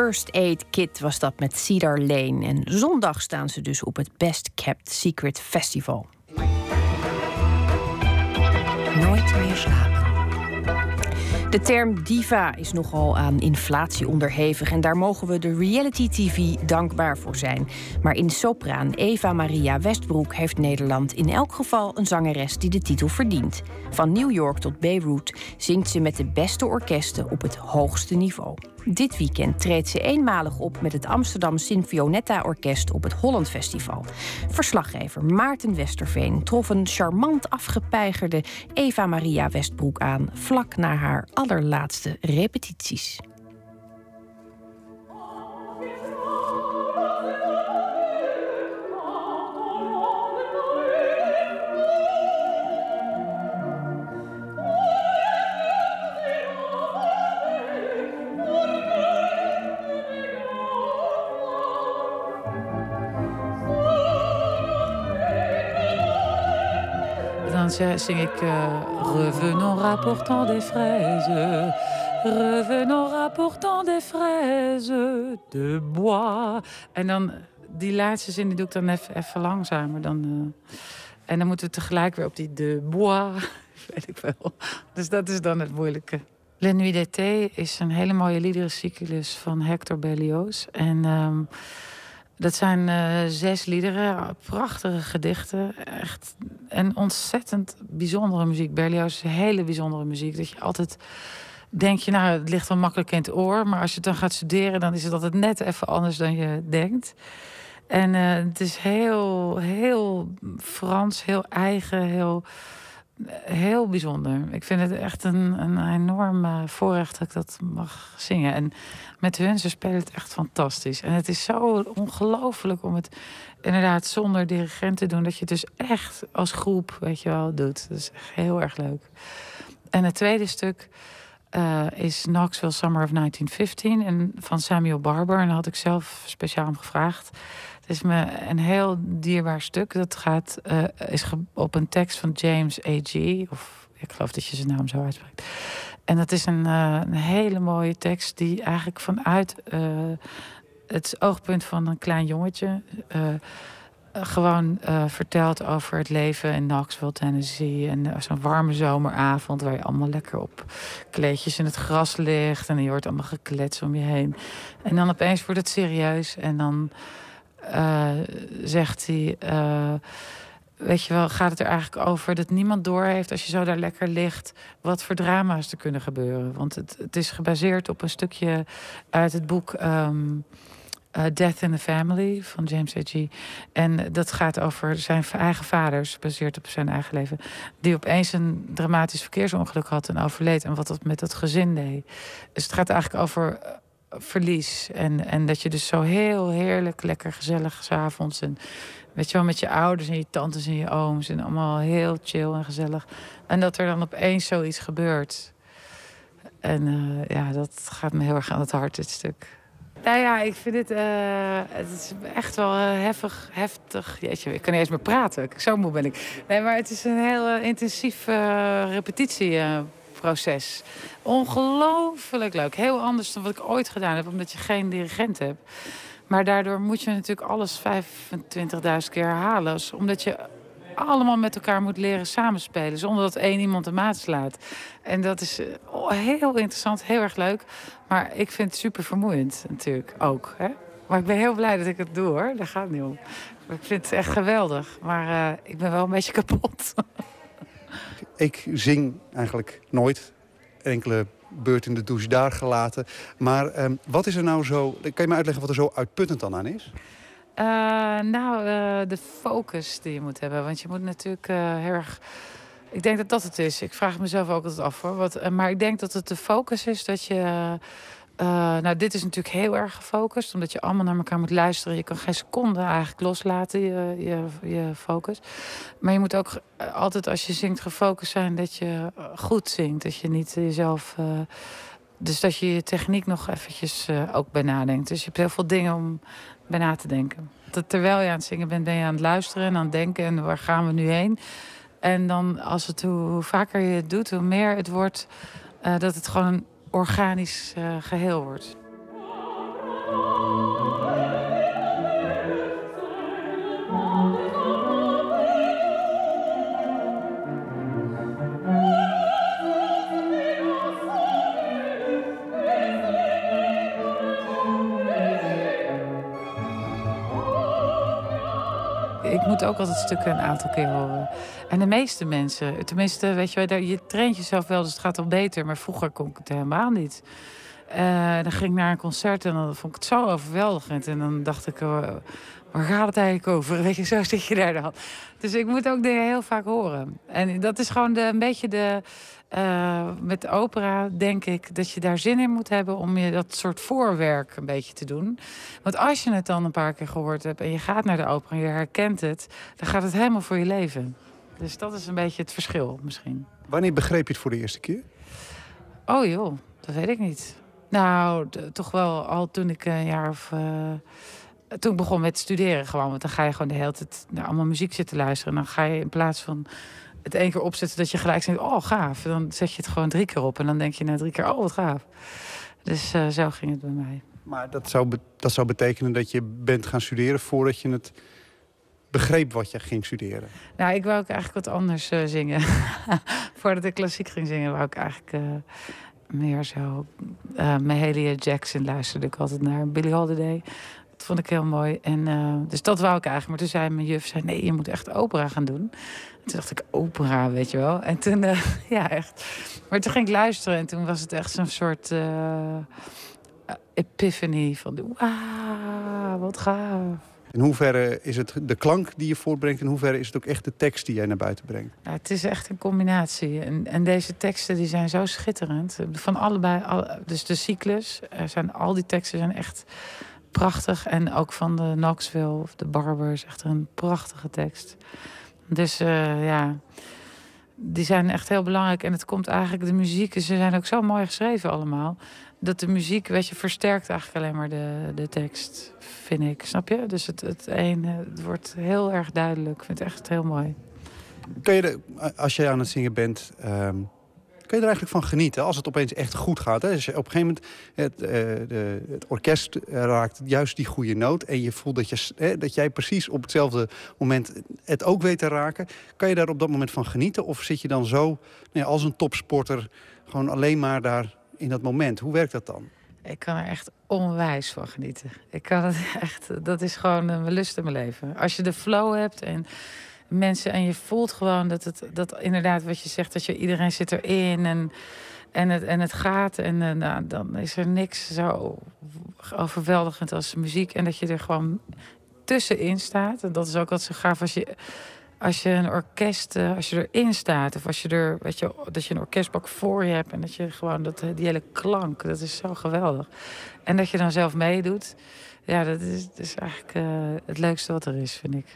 First Aid Kit was dat met Cedar Lane. En zondag staan ze dus op het Best Kept Secret Festival. Nooit meer slapen. De term diva is nogal aan inflatie onderhevig en daar mogen we de reality TV dankbaar voor zijn. Maar in sopraan Eva Maria Westbroek heeft Nederland in elk geval een zangeres die de titel verdient. Van New York tot Beirut zingt ze met de beste orkesten op het hoogste niveau. Dit weekend treedt ze eenmalig op met het Amsterdam Sinfionetta Orkest op het Holland Festival. Verslaggever Maarten Westerveen trof een charmant afgepeigerde Eva Maria Westbroek aan vlak na haar allerlaatste repetities. Zing ik eh, Revenons rapportant des fraises. Revenons rapportant des fraises de bois. En dan die laatste zin die doe ik dan even, even langzamer. Dan, eh, en dan moeten we tegelijk weer op die de bois. Weet ik wel. Dus dat is dan het moeilijke. La Nuit d'été is een hele mooie liederencyclus van Hector Berlioz. En ehm, dat zijn eh, zes liederen, prachtige gedichten. Echt en ontzettend bijzondere muziek. Berlioz hele bijzondere muziek. Dat je altijd denk je, nou, het ligt wel makkelijk in het oor. Maar als je het dan gaat studeren, dan is het altijd net even anders dan je denkt. En eh, het is heel, heel Frans, heel eigen, heel, heel bijzonder. Ik vind het echt een, een enorm voorrecht dat ik dat mag zingen. En met hun, ze spelen het echt fantastisch. En het is zo ongelooflijk om het inderdaad zonder dirigent te doen. Dat je het dus echt als groep, weet je wel, doet. Dat is echt heel erg leuk. En het tweede stuk eh, is Knoxville Summer of 1915 en van Samuel Barber. En daar had ik zelf speciaal om gevraagd. Is me een heel dierbaar stuk. Dat gaat, eh, is op een tekst van James A.G. Of ik geloof dat je zijn naam zo uitspreekt. En dat is een, eh, een hele mooie tekst die eigenlijk vanuit eh, het oogpunt van een klein jongetje gewoon vertelt over het leven in Knoxville, Tennessee. En zo'n warme zomeravond waar je allemaal lekker op kleedjes in het gras ligt. En je hoort allemaal geklets om je heen. En dan opeens wordt het serieus. En dan eh, zegt hij. eh, Weet je wel, gaat het er eigenlijk over dat niemand doorheeft als je zo daar lekker ligt, wat voor drama's er kunnen gebeuren. Want het, het is gebaseerd op een stukje uit het boek ehm, eh, Death in the Family van James A.G. En dat gaat over zijn eigen vaders, gebaseerd op zijn eigen leven, die opeens een dramatisch verkeersongeluk had en overleed. En wat dat met dat gezin deed. Dus het gaat eigenlijk over verlies. En, en dat je dus zo heel heerlijk, lekker gezellig s'avonds. En weet je wel, met je ouders en je tantes en je ooms. En allemaal heel chill en gezellig. En dat er dan opeens zoiets gebeurt. En eh, ja, dat gaat me heel erg aan het hart, dit stuk. Nou ja, ik vind het, eh, het is echt wel eh, heffig, heftig. Jeetje, ik kan niet eens meer praten. Zo moe ben ik. Nee, maar het is een heel eh, intensief repetitieproces. Ongelooflijk leuk. Heel anders dan wat ik ooit gedaan heb, omdat je geen dirigent hebt. Maar daardoor moet je natuurlijk alles 25.000 keer herhalen. Dus Omdat je allemaal met elkaar moet leren samenspelen. Zonder dat één iemand de maat slaat. En dat is eh, heel interessant, heel erg leuk. Maar ik vind het super vermoeiend natuurlijk ook. Hè? Maar ik ben heel blij dat ik het doe hoor. Daar gaat het niet om. Ik vind het echt geweldig. Maar eh, ik ben wel een beetje kapot. Ik zing eigenlijk nooit. Enkele beurt in de douche daar gelaten. Maar ehm, wat is er nou zo... Kan je me uitleggen wat er zo uitputtend dan aan is? Eh, nou, eh, de focus die je moet hebben. Want je moet natuurlijk eh, erg. Ik denk dat dat het is. Ik vraag mezelf ook altijd af hoor. Wat, maar ik denk dat het de focus is dat je. Eh, nou, dit is natuurlijk heel erg gefocust, omdat je allemaal naar elkaar moet luisteren. Je kan geen seconde eigenlijk loslaten, je, je, focus. Maar je moet ook eh, altijd als je zingt gefocust zijn dat je eh, goed zingt. Dat je niet jezelf. dus dat je je techniek nog eventjes ook bij nadenkt. Dus je hebt heel veel dingen om bij na te denken. Dat terwijl je aan het zingen bent, ben je aan het luisteren en aan het denken. En waar gaan we nu heen? En dan, als het, hoe, vaker je het doet, hoe meer het wordt... dat het gewoon organisch eh, geheel wordt. Ik moet ook altijd stukken een aantal keer horen. En de meeste mensen, tenminste, weet je, wel, je traint jezelf wel, dus het gaat al beter. Maar vroeger kon ik het helemaal niet. Eh, dan ging ik naar een concert en dan vond ik het zo overweldigend. En dan dacht ik, eh, waar gaat het eigenlijk over? Weet je, zo zit je daar dan. Dus ik moet ook dingen heel vaak horen. En dat is gewoon de, een beetje de... eh, met opera denk ik dat je daar zin in moet hebben... om je dat soort voorwerk een beetje te doen. Want als je het dan een paar keer gehoord hebt... en je gaat naar de opera en je herkent het... dan gaat het helemaal voor je leven. Dus dat is een beetje het verschil misschien. Wanneer begreep je het voor de eerste keer? Oh joh, dat weet ik niet. Nou, toch wel al toen ik een jaar of... eh, toen ik begon met studeren gewoon. Want dan ga je gewoon de hele tijd naar allemaal muziek zitten luisteren. En dan ga je in plaats van het één keer opzetten dat je gelijk zegt... oh, gaaf. Dan zet je het gewoon drie keer op. En dan denk je na drie keer, oh, wat gaaf. Dus eh, zo ging het bij mij. Maar dat zou, dat zou betekenen dat je bent gaan studeren... voordat je het begreep wat je ging studeren. Nou, ik wou ook eigenlijk wat anders eh, zingen. Voordat ik klassiek ging zingen, wou ik eigenlijk eh, meer zo... eh Mahalia Jackson luisterde ik altijd naar. Billie Holiday. Vond ik heel mooi. En, eh, dus dat wou ik eigenlijk. Maar toen zei mijn juf, zei, nee, je moet echt opera gaan doen. En toen dacht ik, opera, weet je wel. En toen, eh, ja, echt. Maar toen ging ik luisteren en toen was het echt zo'n soort... eh, epiphany van, wauw, wat gaaf. In hoeverre is het de klank die je voortbrengt... in hoeverre is het ook echt de tekst die jij naar buiten brengt? Ja, het is echt een combinatie. En, en deze teksten die zijn zo schitterend. Van allebei, al- dus de cyclus, er zijn, al die teksten zijn echt prachtig. En ook van de Knoxville of de Barber is echt een prachtige tekst. Dus eh, ja, die zijn echt heel belangrijk. En het komt eigenlijk, de muziek, ze zijn ook zo mooi geschreven allemaal. Dat de muziek, weet je, versterkt eigenlijk alleen maar de, de tekst, vind ik. Snap je? Dus het, het een, eh, het wordt heel erg duidelijk. Ik vind het echt heel mooi. Kun je de, als jij aan het zingen bent, ehm, Kun je er eigenlijk van genieten als het opeens echt goed gaat? Hè? Je op een gegeven moment het, eh, de, het orkest eh, raakt juist die goede noot... en je voelt dat, je, hè, dat jij precies op hetzelfde moment het ook weet te raken. Kan je daar op dat moment van genieten? Of zit je dan zo nou als een topsporter gewoon alleen maar daar in dat moment? Hoe werkt dat dan? Ik kan er echt onwijs van genieten. Ik kan het echt, dat is gewoon eh, mijn lust in mijn leven. Als je de flow hebt en mensen en je voelt gewoon dat het, dat inderdaad wat je zegt, dat je iedereen zit erin en, en, het, en het gaat. En eh, nou, dan is er niks zo overweldigend als muziek. En dat je er gewoon tussenin staat. En dat is ook wat zo gaaf als je. Als je een orkest, eh, als je erin staat, of als je er, weet je, dat je een orkestbak voor je hebt en dat je gewoon dat, die hele klank, dat is zo geweldig. En dat je dan zelf meedoet, ja, dat is, is eigenlijk eh, het leukste wat er is, vind ik.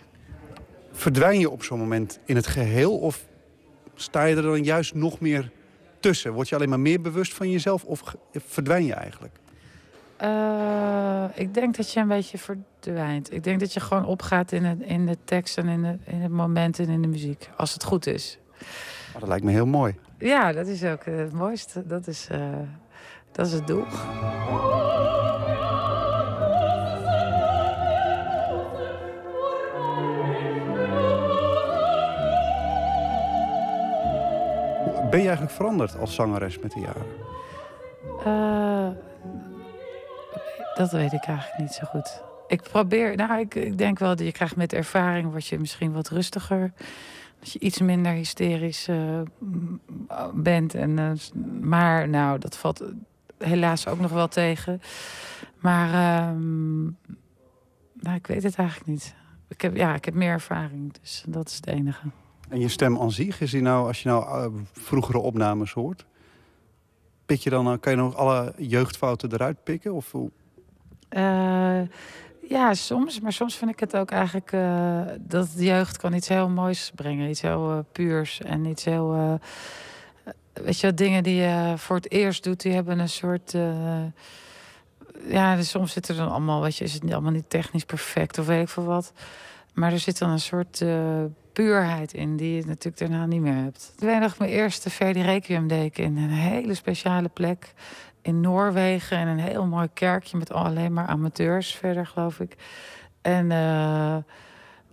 Verdwijn je op zo'n moment in het geheel? Of sta je er dan juist nog meer tussen? Word je alleen maar meer bewust van jezelf? Of verdwijn je eigenlijk? Eh, ik denk dat je een beetje verdwijnt. Ik denk dat je gewoon opgaat in, het, in de tekst en in, de, in het moment en in de muziek. Als het goed is. Maar dat lijkt me heel mooi. Ja, dat is ook het mooiste. Dat is, eh, dat is het doel. Ben je eigenlijk veranderd als zangeres met de jaren? Eh, dat weet ik eigenlijk niet zo goed. Ik probeer, nou, ik, ik denk wel dat je krijgt met ervaring, word je misschien wat rustiger. Dat je iets minder hysterisch eh, bent. En, eh, maar nou, dat valt helaas ook nog wel tegen. Maar ehm, nou, ik weet het eigenlijk niet. Ik heb, ja, ik heb meer ervaring, dus dat is het enige. En je stem aan zich, is die nou, als je nou eh, vroegere opnames hoort... Pik je dan, eh, kan je nog alle jeugdfouten eruit pikken? Of? Eh, ja, soms. Maar soms vind ik het ook eigenlijk... dat de jeugd kan iets heel moois brengen. Iets heel puurs en iets heel... weet je, dingen die je voor het eerst doet, die hebben een soort... ja, dus soms zit er dan allemaal, weet je, is het allemaal niet technisch perfect of weet ik veel wat. Maar er zit dan een soort eh, puurheid in die je natuurlijk daarna niet meer hebt. Ik weet nog, mijn eerste Verdi Requiem ik in een hele speciale plek in Noorwegen. En een heel mooi kerkje met alleen maar amateurs verder, geloof ik. En, eh,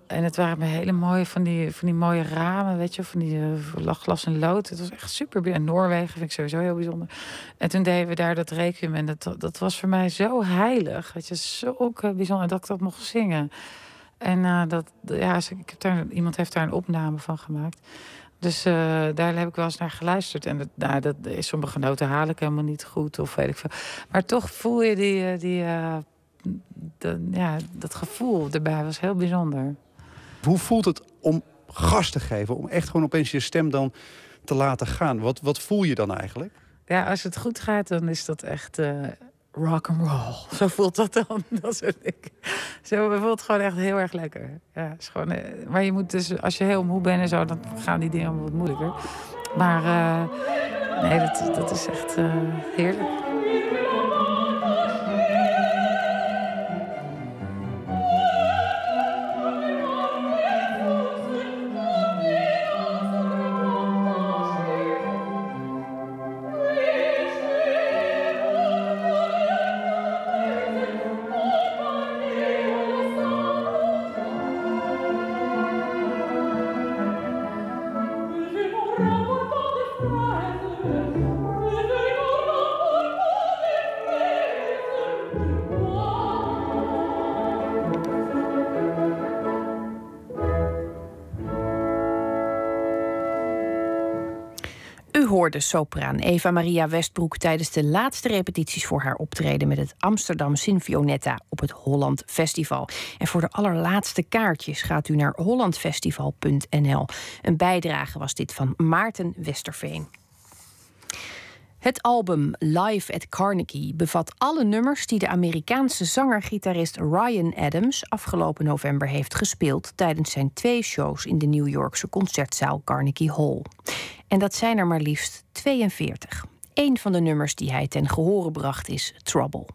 en het waren hele mooie van die, van die mooie ramen, weet je, van die uh, glas en lood. Het was echt super. En Noorwegen vind ik sowieso heel bijzonder. En toen deden we daar dat requiem en dat, dat was voor mij zo heilig. Weet je, zo ook eh, bijzonder dat ik dat mocht zingen. En eh, dat, ja, ik heb daar, iemand heeft daar een opname van gemaakt. Dus eh, daar heb ik wel eens naar geluisterd. En dat, nou, dat, sommige noten haal ik helemaal niet goed of weet ik veel. Maar toch voel je die, eh, die, de- ja, dat gevoel erbij was heel bijzonder. Hoe voelt het om gas te geven? Om echt gewoon opeens je stem dan te laten gaan? Wat, wat voel je dan eigenlijk? Ja, als het goed gaat, dan is dat echt rock and roll. Zo voelt dat dan. Dat soort. Zo het voelt gewoon echt heel erg lekker. Ja, is gewoon, eh, maar je moet dus, als je heel moe bent en zo, dan gaan die dingen wat moeilijker. Maar eh, nee, dat, dat is echt eh, heerlijk. Sopraan Eva Maria Westbroek tijdens de laatste repetities voor haar optreden met het Amsterdam Sinfionetta op het Holland Festival. En voor de allerlaatste kaartjes gaat u naar hollandfestival.nl. Een bijdrage was dit van Maarten Westerveen. Het album Live at Carnegie bevat alle nummers die de Amerikaanse zanger-gitarist Ryan Adams afgelopen november heeft gespeeld tijdens zijn twee shows in de New Yorkse concertzaal Carnegie Hall. En dat zijn er maar liefst 42. Een van de nummers die hij ten gehore bracht is Trouble.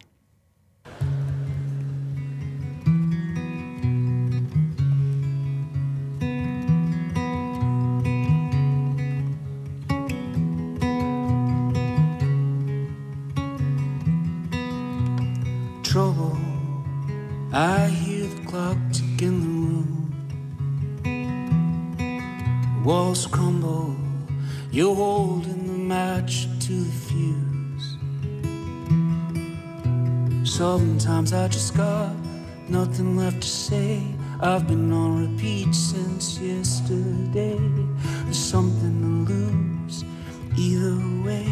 Trouble, I hear the clock ticking the room. Walls come You're holding the match to the fuse. Sometimes I just got nothing left to say. I've been on repeat since yesterday. There's something to lose either way.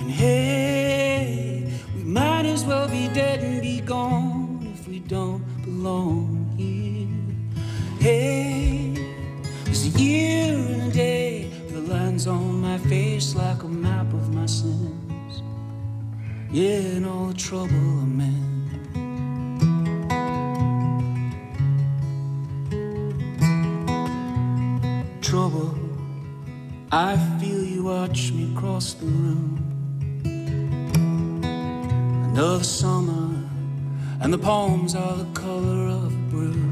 And hey, we might as well be dead and be gone if we don't belong here. Hey, my face like a map of my sins. Yeah, and all the trouble I'm in. Trouble, I feel you watch me cross the room. Another summer, and the palms are the color of bruise.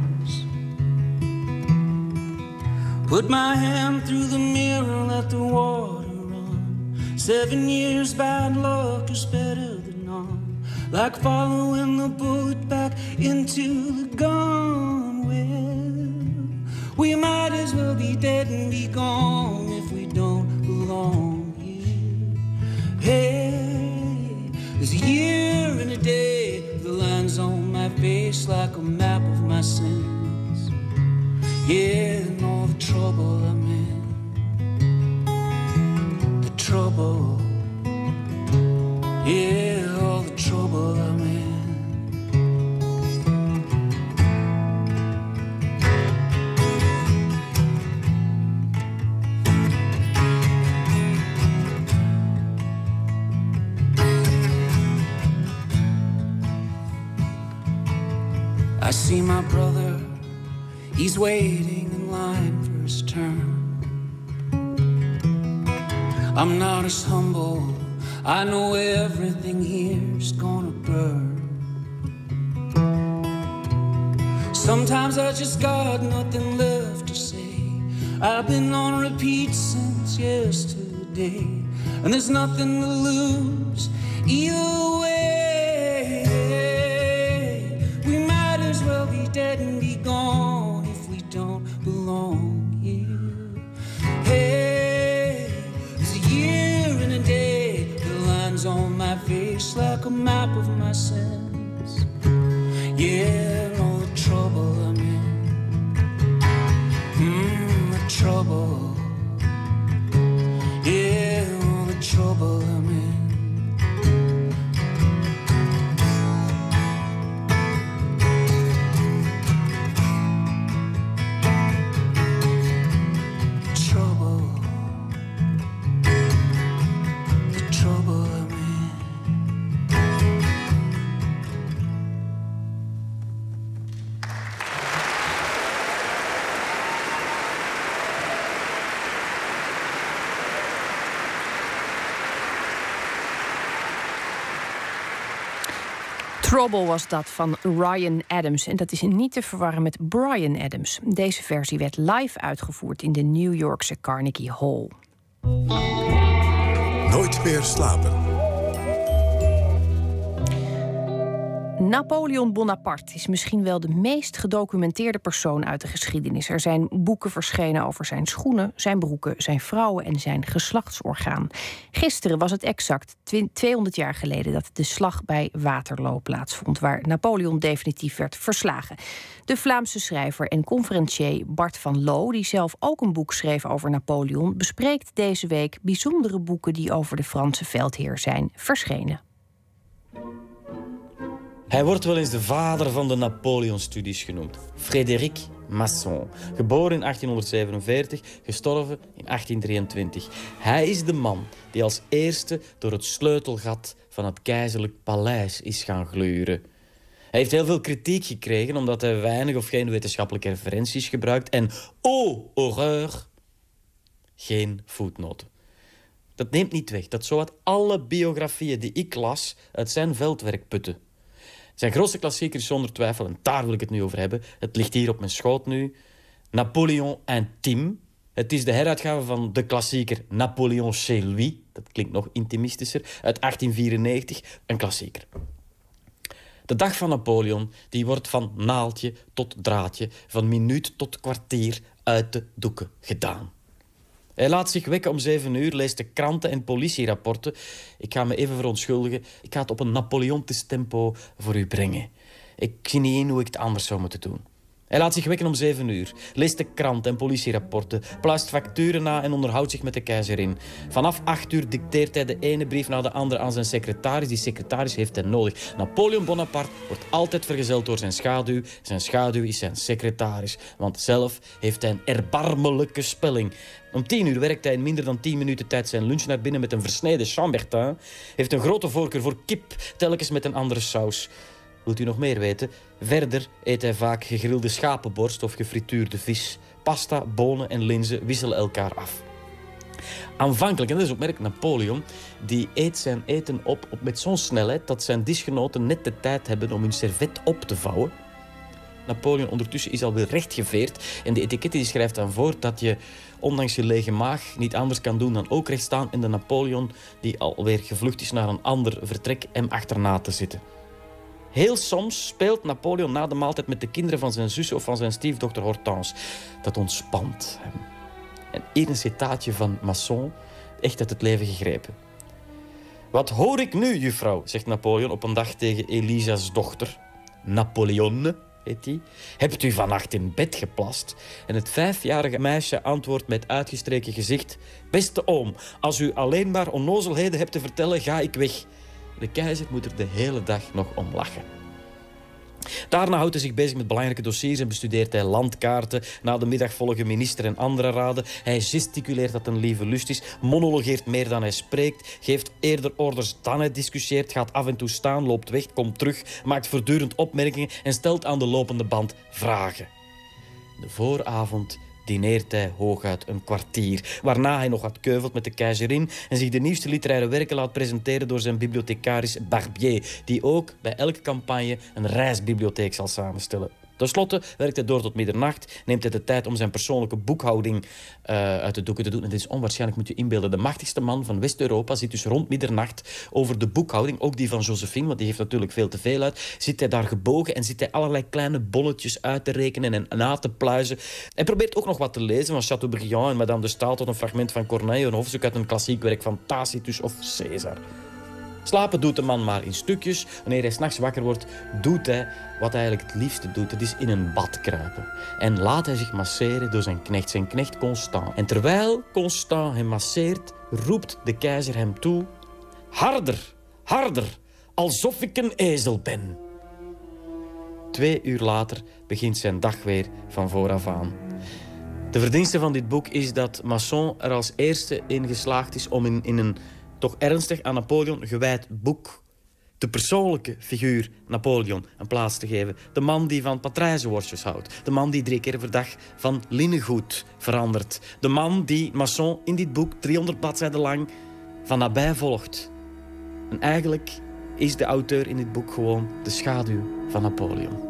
Put my hand through the mirror, let the water run. Seven years bad luck is better than none. Like following the bullet back into the gun. Well, we might as well be dead and be gone if we don't belong here. Hey, there's a year and a day, the lines on my face like a map of my sins. Yeah, trouble I'm in. The trouble. Yeah, all the trouble I'm in. I see my brother, he's waiting in line turn. I'm not as humble, I know everything here's gonna burn. Sometimes I just got nothing left to say. I've been on repeat since yesterday, and there's nothing to lose either way. Map of my sins. Yeah, Trouble was dat van Ryan Adams. En dat is niet te verwarren met Brian Adams. Deze versie werd live uitgevoerd in de New Yorkse Carnegie Hall. Nooit meer slapen. Napoleon Bonaparte is misschien wel de meest gedocumenteerde persoon uit de geschiedenis. Er zijn boeken verschenen over zijn schoenen, zijn broeken, zijn vrouwen en zijn geslachtsorgaan. Gisteren was het exact 200 jaar geleden dat de slag bij Waterloo plaatsvond, waar Napoleon definitief werd verslagen. De Vlaamse schrijver en conferencier Bart van Loo, die zelf ook een boek schreef over Napoleon, bespreekt deze week bijzondere boeken die over de Franse veldheer zijn verschenen. Hij wordt wel eens de vader van de Napoleon-studies genoemd. Frédéric Masson. Geboren in 1847, gestorven in 1823. Hij is de man die als eerste door het sleutelgat van het keizerlijk paleis is gaan gluren. Hij heeft heel veel kritiek gekregen omdat hij weinig of geen wetenschappelijke referenties gebruikt. En, oh horreur, geen voetnoten. Dat neemt niet weg dat zowat alle biografieën die ik las uit zijn veldwerk putten. Zijn grootste klassieker is zonder twijfel, en daar wil ik het nu over hebben. Het ligt hier op mijn schoot nu. Napoleon Intime. Het is de heruitgave van de klassieker Napoleon chez lui. Dat klinkt nog intimistischer. Uit 1894. Een klassieker. De dag van Napoleon die wordt van naaldje tot draadje, van minuut tot kwartier uit de doeken gedaan. Hij laat zich wekken om zeven uur, leest de kranten en politierapporten. Ik ga me even verontschuldigen. Ik ga het op een Napoleontisch tempo voor u brengen. Ik zie niet in hoe ik het anders zou moeten doen. Hij laat zich wekken om zeven uur, leest de krant en politierapporten, pluist facturen na en onderhoudt zich met de keizerin. Vanaf acht uur dicteert hij de ene brief na de andere aan zijn secretaris. Die secretaris heeft hij nodig. Napoleon Bonaparte wordt altijd vergezeld door zijn schaduw. Zijn schaduw is zijn secretaris, want zelf heeft hij een erbarmelijke spelling. Om tien uur werkt hij in minder dan tien minuten tijd zijn lunch naar binnen met een versneden chambertin. Heeft een grote voorkeur voor kip, telkens met een andere saus. Wilt u nog meer weten? Verder eet hij vaak gegrilde schapenborst of gefrituurde vis. Pasta, bonen en linzen wisselen elkaar af. Aanvankelijk, en dat is opmerkelijk, Napoleon, die eet zijn eten op, op met zo'n snelheid dat zijn disgenoten net de tijd hebben om hun servet op te vouwen. Napoleon ondertussen is alweer rechtgeveerd en de etikette die schrijft dan voor dat je ondanks je lege maag niet anders kan doen dan ook recht staan en de Napoleon die alweer gevlucht is naar een ander vertrek hem achterna te zitten. Heel soms speelt Napoleon na de maaltijd met de kinderen van zijn zus of van zijn stiefdochter Hortense. Dat ontspant hem. En hier een citaatje van Masson, echt uit het leven gegrepen. Wat hoor ik nu, juffrouw, zegt Napoleon op een dag tegen Elisa's dochter. Napoleonne, heet die. Hebt u vannacht in bed geplast? En het vijfjarige meisje antwoordt met uitgestreken gezicht. Beste oom, als u alleen maar onnozelheden hebt te vertellen, ga ik weg. De keizer moet er de hele dag nog om lachen. Daarna houdt hij zich bezig met belangrijke dossiers en bestudeert hij landkaarten. Na de middag volgen minister en andere raden. Hij gesticuleert dat een lieve lust is, monologeert meer dan hij spreekt, geeft eerder orders dan hij discussieert, gaat af en toe staan, loopt weg, komt terug, maakt voortdurend opmerkingen en stelt aan de lopende band vragen. De vooravond dineert hij hooguit een kwartier. Waarna hij nog wat keuvelt met de keizerin en zich de nieuwste literaire werken laat presenteren door zijn bibliothecaris Barbier, die ook bij elke campagne een reisbibliotheek zal samenstellen. Ten slotte werkt hij door tot middernacht, neemt hij de tijd om zijn persoonlijke boekhouding eh, uit de doeken te doen. En dit is onwaarschijnlijk, moet je inbeelden. De machtigste man van West-Europa zit dus rond middernacht over de boekhouding, ook die van Josephine, want die heeft natuurlijk veel te veel uit. Zit hij daar gebogen en zit hij allerlei kleine bolletjes uit te rekenen en na te pluizen. Hij probeert ook nog wat te lezen van Chateaubriand en Madame de Stael tot een fragment van Corneille, een hoofdstuk uit een klassiek werk van Tacitus of Caesar. Slapen doet de man maar in stukjes. Wanneer hij s'nachts wakker wordt, doet hij wat hij eigenlijk het liefste doet. Dat is in een bad kruipen. En laat hij zich masseren door zijn knecht, zijn knecht Constant. En terwijl Constant hem masseert, roept de keizer hem toe... Harder, harder, alsof ik een ezel ben. Twee uur later begint zijn dag weer van vooraf aan. De verdienste van dit boek is dat Masson er als eerste in geslaagd is om in, in een toch ernstig aan Napoleon gewijd boek de persoonlijke figuur Napoleon een plaats te geven. De man die van patrijzenworstjes houdt. De man die drie keer per dag van linnengoed verandert. De man die Masson in dit boek 300 bladzijden lang van nabij volgt. En eigenlijk is de auteur in dit boek gewoon de schaduw van Napoleon.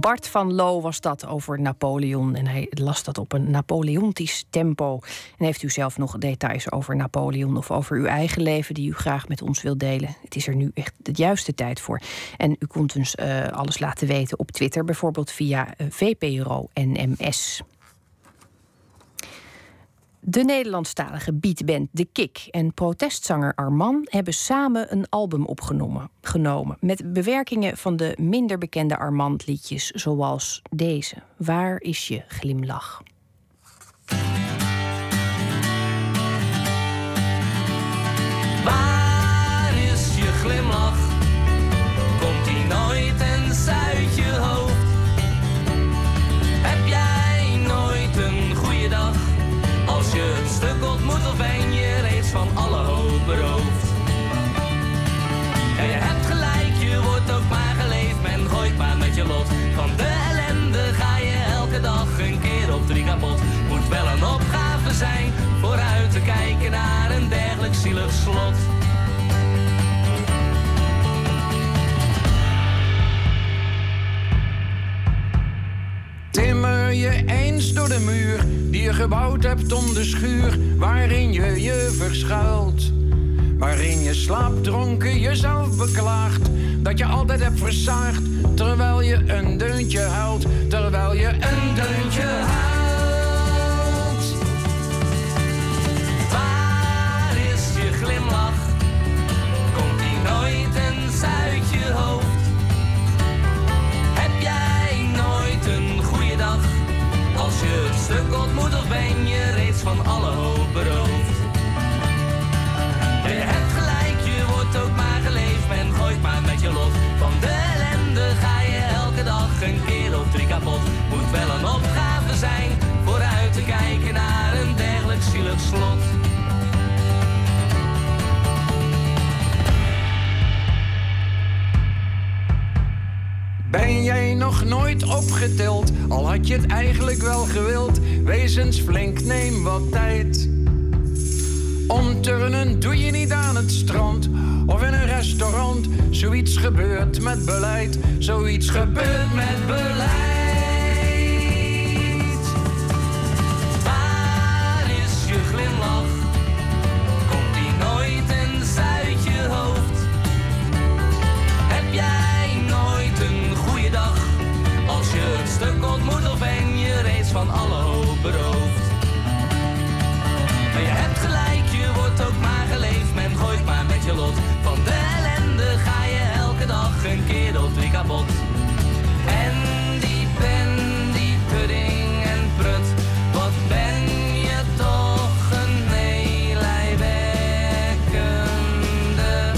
Bart van Loo was dat over Napoleon. En hij las dat op een Napoleontisch tempo. En heeft u zelf nog details over Napoleon of over uw eigen leven die u graag met ons wilt delen? Het is er nu echt de juiste tijd voor. En u kunt ons eh, alles laten weten op Twitter, bijvoorbeeld via eh, VPRO NMS. De Nederlandstalige beatband De Kik en protestzanger Arman hebben samen een album opgenomen genomen, met bewerkingen van de minder bekende Armand-liedjes zoals deze. Waar is je glimlach? Waar is je glimlach? Moet wel een opgave zijn, vooruit te kijken naar een dergelijk zielig slot. Timmer je eens door de muur die je gebouwd hebt om de schuur waarin je je verschuilt. Waarin je slaapdronken jezelf beklaagt. Dat je altijd hebt versaagd, terwijl je een deuntje huilt. Terwijl je een deuntje huilt. Een keer of drie kapot. Moet wel een opgave zijn, vooruit te kijken naar een dergelijk zielig slot. Ben jij nog nooit opgetild? Al had je het eigenlijk wel gewild. Wees eens flink, neem wat tijd. Omturnen doe je niet aan het strand of in een restaurant. Zoiets gebeurt met beleid, zoiets gebeurt met beleid. Kapot. En die pen, die pudding en prut. Wat ben je toch een meelijwekkende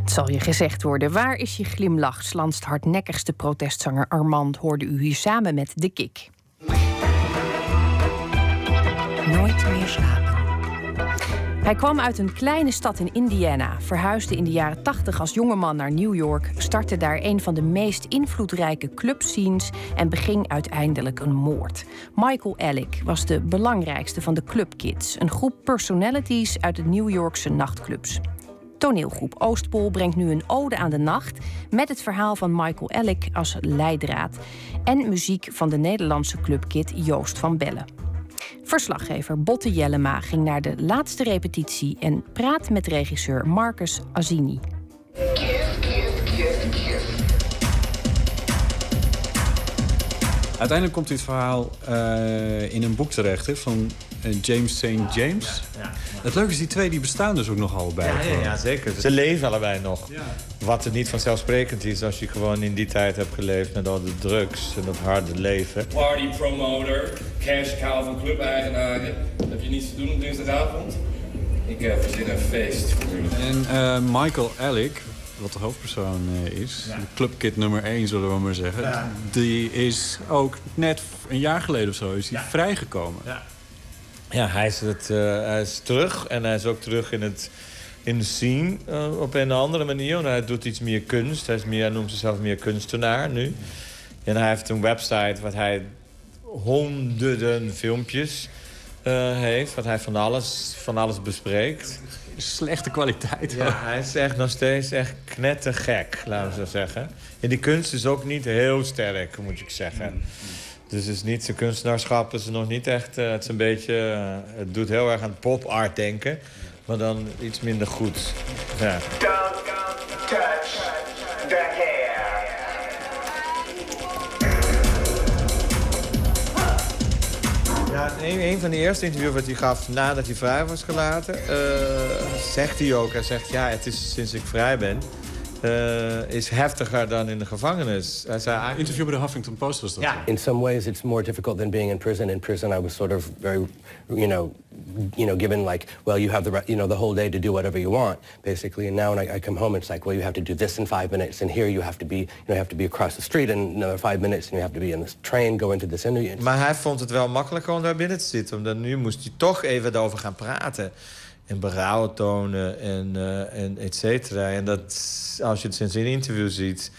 Het zal je gezegd worden. Waar is je glimlach? Slanst hardnekkigste protestzanger Armand hoorde u hier samen met De Kik. Hij kwam uit een kleine stad in Indiana, verhuisde in de jaren 80 als jongeman naar New York, startte daar een van de meest invloedrijke clubscenes en beging uiteindelijk een moord. Michael Alec was de belangrijkste van de Club Kids, een groep personalities uit de New Yorkse nachtclubs. Toneelgroep Oostpol brengt nu een ode aan de nacht met het verhaal van Michael Alec als leidraad en muziek van de Nederlandse clubkid Joost van Bellen. Verslaggever Botte Jellema ging naar de laatste repetitie en praat met regisseur Marcus Azini. Uiteindelijk komt dit verhaal eh, in een boek terecht hè, van eh, James St. James. Ja. Het leuke is, die twee die bestaan dus ook nog allebei. Ja, ja, gewoon. ja, zeker. Ze leven allebei nog. Wat er niet vanzelfsprekend is als je gewoon in die tijd hebt geleefd met al de drugs en dat harde leven. Party promoter, cash cow van clubeigenaren. Heb je niets te doen op dinsdagavond? Ik heb verzin een feest voor jullie. En eh, Michael Alec, wat de hoofdpersoon eh, is, Ja. de clubkid nummer 1 zullen we maar zeggen, Ja. die is ook net een jaar geleden of zo is hij vrijgekomen. Ja. Ja, hij is, het, eh, hij is terug en hij is ook terug in, het, in de scene eh, op een andere manier. Want hij doet iets meer kunst. Hij, is meer, hij noemt zichzelf meer kunstenaar nu. En hij heeft een website waar hij honderden filmpjes eh, heeft. Wat hij van alles, van alles bespreekt. Slechte kwaliteit. Ja, hij is echt nog steeds echt knettergek, laten we zo zeggen. En die kunst is ook niet heel sterk, moet ik zeggen. Dus het is niet, zijn kunstenaarschap is nog niet echt... eh, het is een beetje... eh, het doet heel erg aan pop art denken. Maar dan iets minder goed. Ja. Een, een van de eerste interviews wat hij gaf nadat hij vrij was gelaten... eh, zegt hij ook, hij zegt... ja, het is sinds ik vrij ben... eh, is heftiger dan in de gevangenis. Hij zei, eigenlijk- Interview bij de Huffington Post was dat. Ja. In some ways, it's more difficult than being in prison. In prison, I was sort of very, you know, you know, given like, well, you have the right, you know, the whole day to do whatever you want, basically. And now when I, I come home, it's like, well, you have to do this in five minutes, and here you have to be, you know, you have to be across the street in another five minutes, and you have to be in this train, go into this interview. Maar hij vond het wel makkelijker om daar binnen te zitten. Omdat nu moest hij toch even erover gaan praten. En berouw tonen en, eh, en et cetera. En dat, als je het sinds in een interview ziet...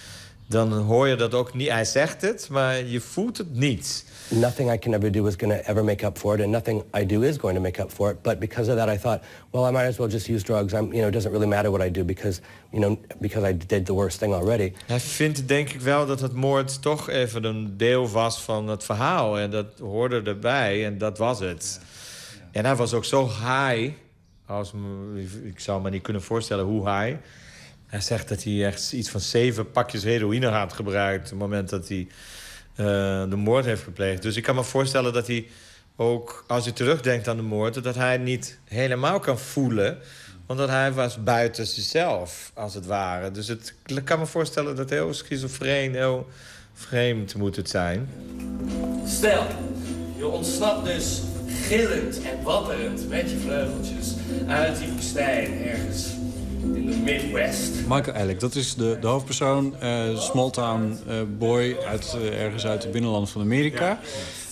dan hoor je dat ook niet. Hij zegt het, maar je voelt het niet. Nothing I can ever do is going to ever make up for it, and nothing I do is going to make up for it. But because of that, I thought, well, I might as well just use drugs. I'm, you know, it doesn't really matter what I do because, you know, because I did the worst thing already. Hij vindt denk ik wel dat het moord toch even een deel was van het verhaal. En dat hoorde erbij en dat was het. En hij was ook zo high. Als, ik zou me niet kunnen voorstellen hoe high. Hij zegt dat hij echt iets van zeven pakjes heroïne had gebruikt... op het moment dat hij eh, de moord heeft gepleegd. Dus ik kan me voorstellen dat hij ook, als hij terugdenkt aan de moord... dat hij niet helemaal kan voelen... omdat hij was buiten zichzelf, als het ware. Dus het, ik kan me voorstellen dat heel schizofreen, heel vreemd moet het zijn. Stel, je ontsnapt dus gillend en wapperend met je vleugeltjes uit die woestijn ergens in de Midwest. Michael Alec, dat is de, de hoofdpersoon. eh small town eh, boy uit, eh, ergens uit het binnenland van Amerika.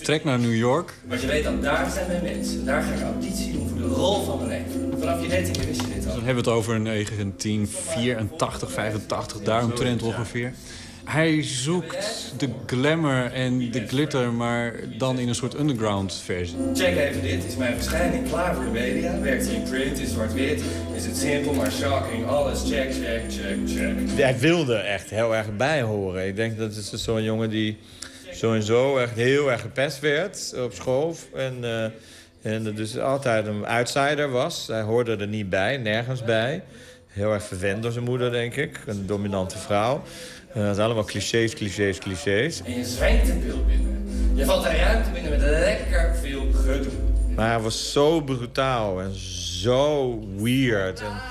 Trekt naar New York. Want je weet dan, daar zijn mijn mensen. Daar ga ik auditie doen voor de rol van mijn leven. Vanaf je dertiende wist je dit al. Dan hebben we het over 1984, 85, daaromtrent ongeveer. Hij zoekt de glamour en de glitter, maar dan in een soort underground versie. Check even dit, is mijn verschijning klaar voor de media? Werkt hij in print, is zwart-wit? Is het simpel maar shocking? Alles check, check, check, check. Hij wilde echt heel erg bijhoren. Ik denk dat het is zo'n jongen die sowieso echt heel erg gepest werd op school. En, eh, en dus altijd een outsider was. Hij hoorde er niet bij, nergens bij. Heel erg verwend door zijn moeder, denk ik. Een dominante vrouw. Eh, dat zijn allemaal clichés, clichés, clichés. En je zwijgt een beeld binnen. Je valt de ruimte binnen met lekker veel gedoe. Maar hij was zo brutaal en zo weird en,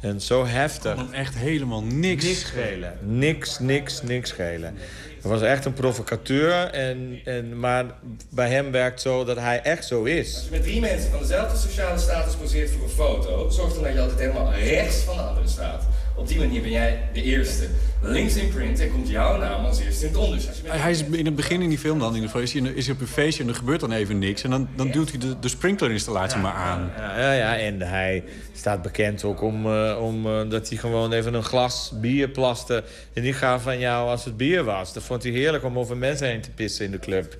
en zo heftig. Kon echt helemaal niks, niks schelen. Niks, niks, niks schelen. Hij was echt een provocateur, en, en, maar bij hem werkt zo dat hij echt zo is. Als je met drie mensen van dezelfde sociale status poseert voor een foto, zorg dan dat je altijd helemaal rechts van de andere staat. Op die manier ben jij de eerste. Links in print en komt jouw naam als eerste in het onderzoek. Hij hij is in het begin in die film dan, in de, is, hij, is hij op een feestje en er gebeurt dan even niks. En dan, dan duwt hij de, de sprinklerinstallatie maar aan. Ja, ja, ja, en hij staat bekend ook om, eh, om eh, dat hij gewoon even een glas bier plaste. En die gaf van jou als het bier was. Dat vond hij heerlijk om over mensen heen te pissen in de club.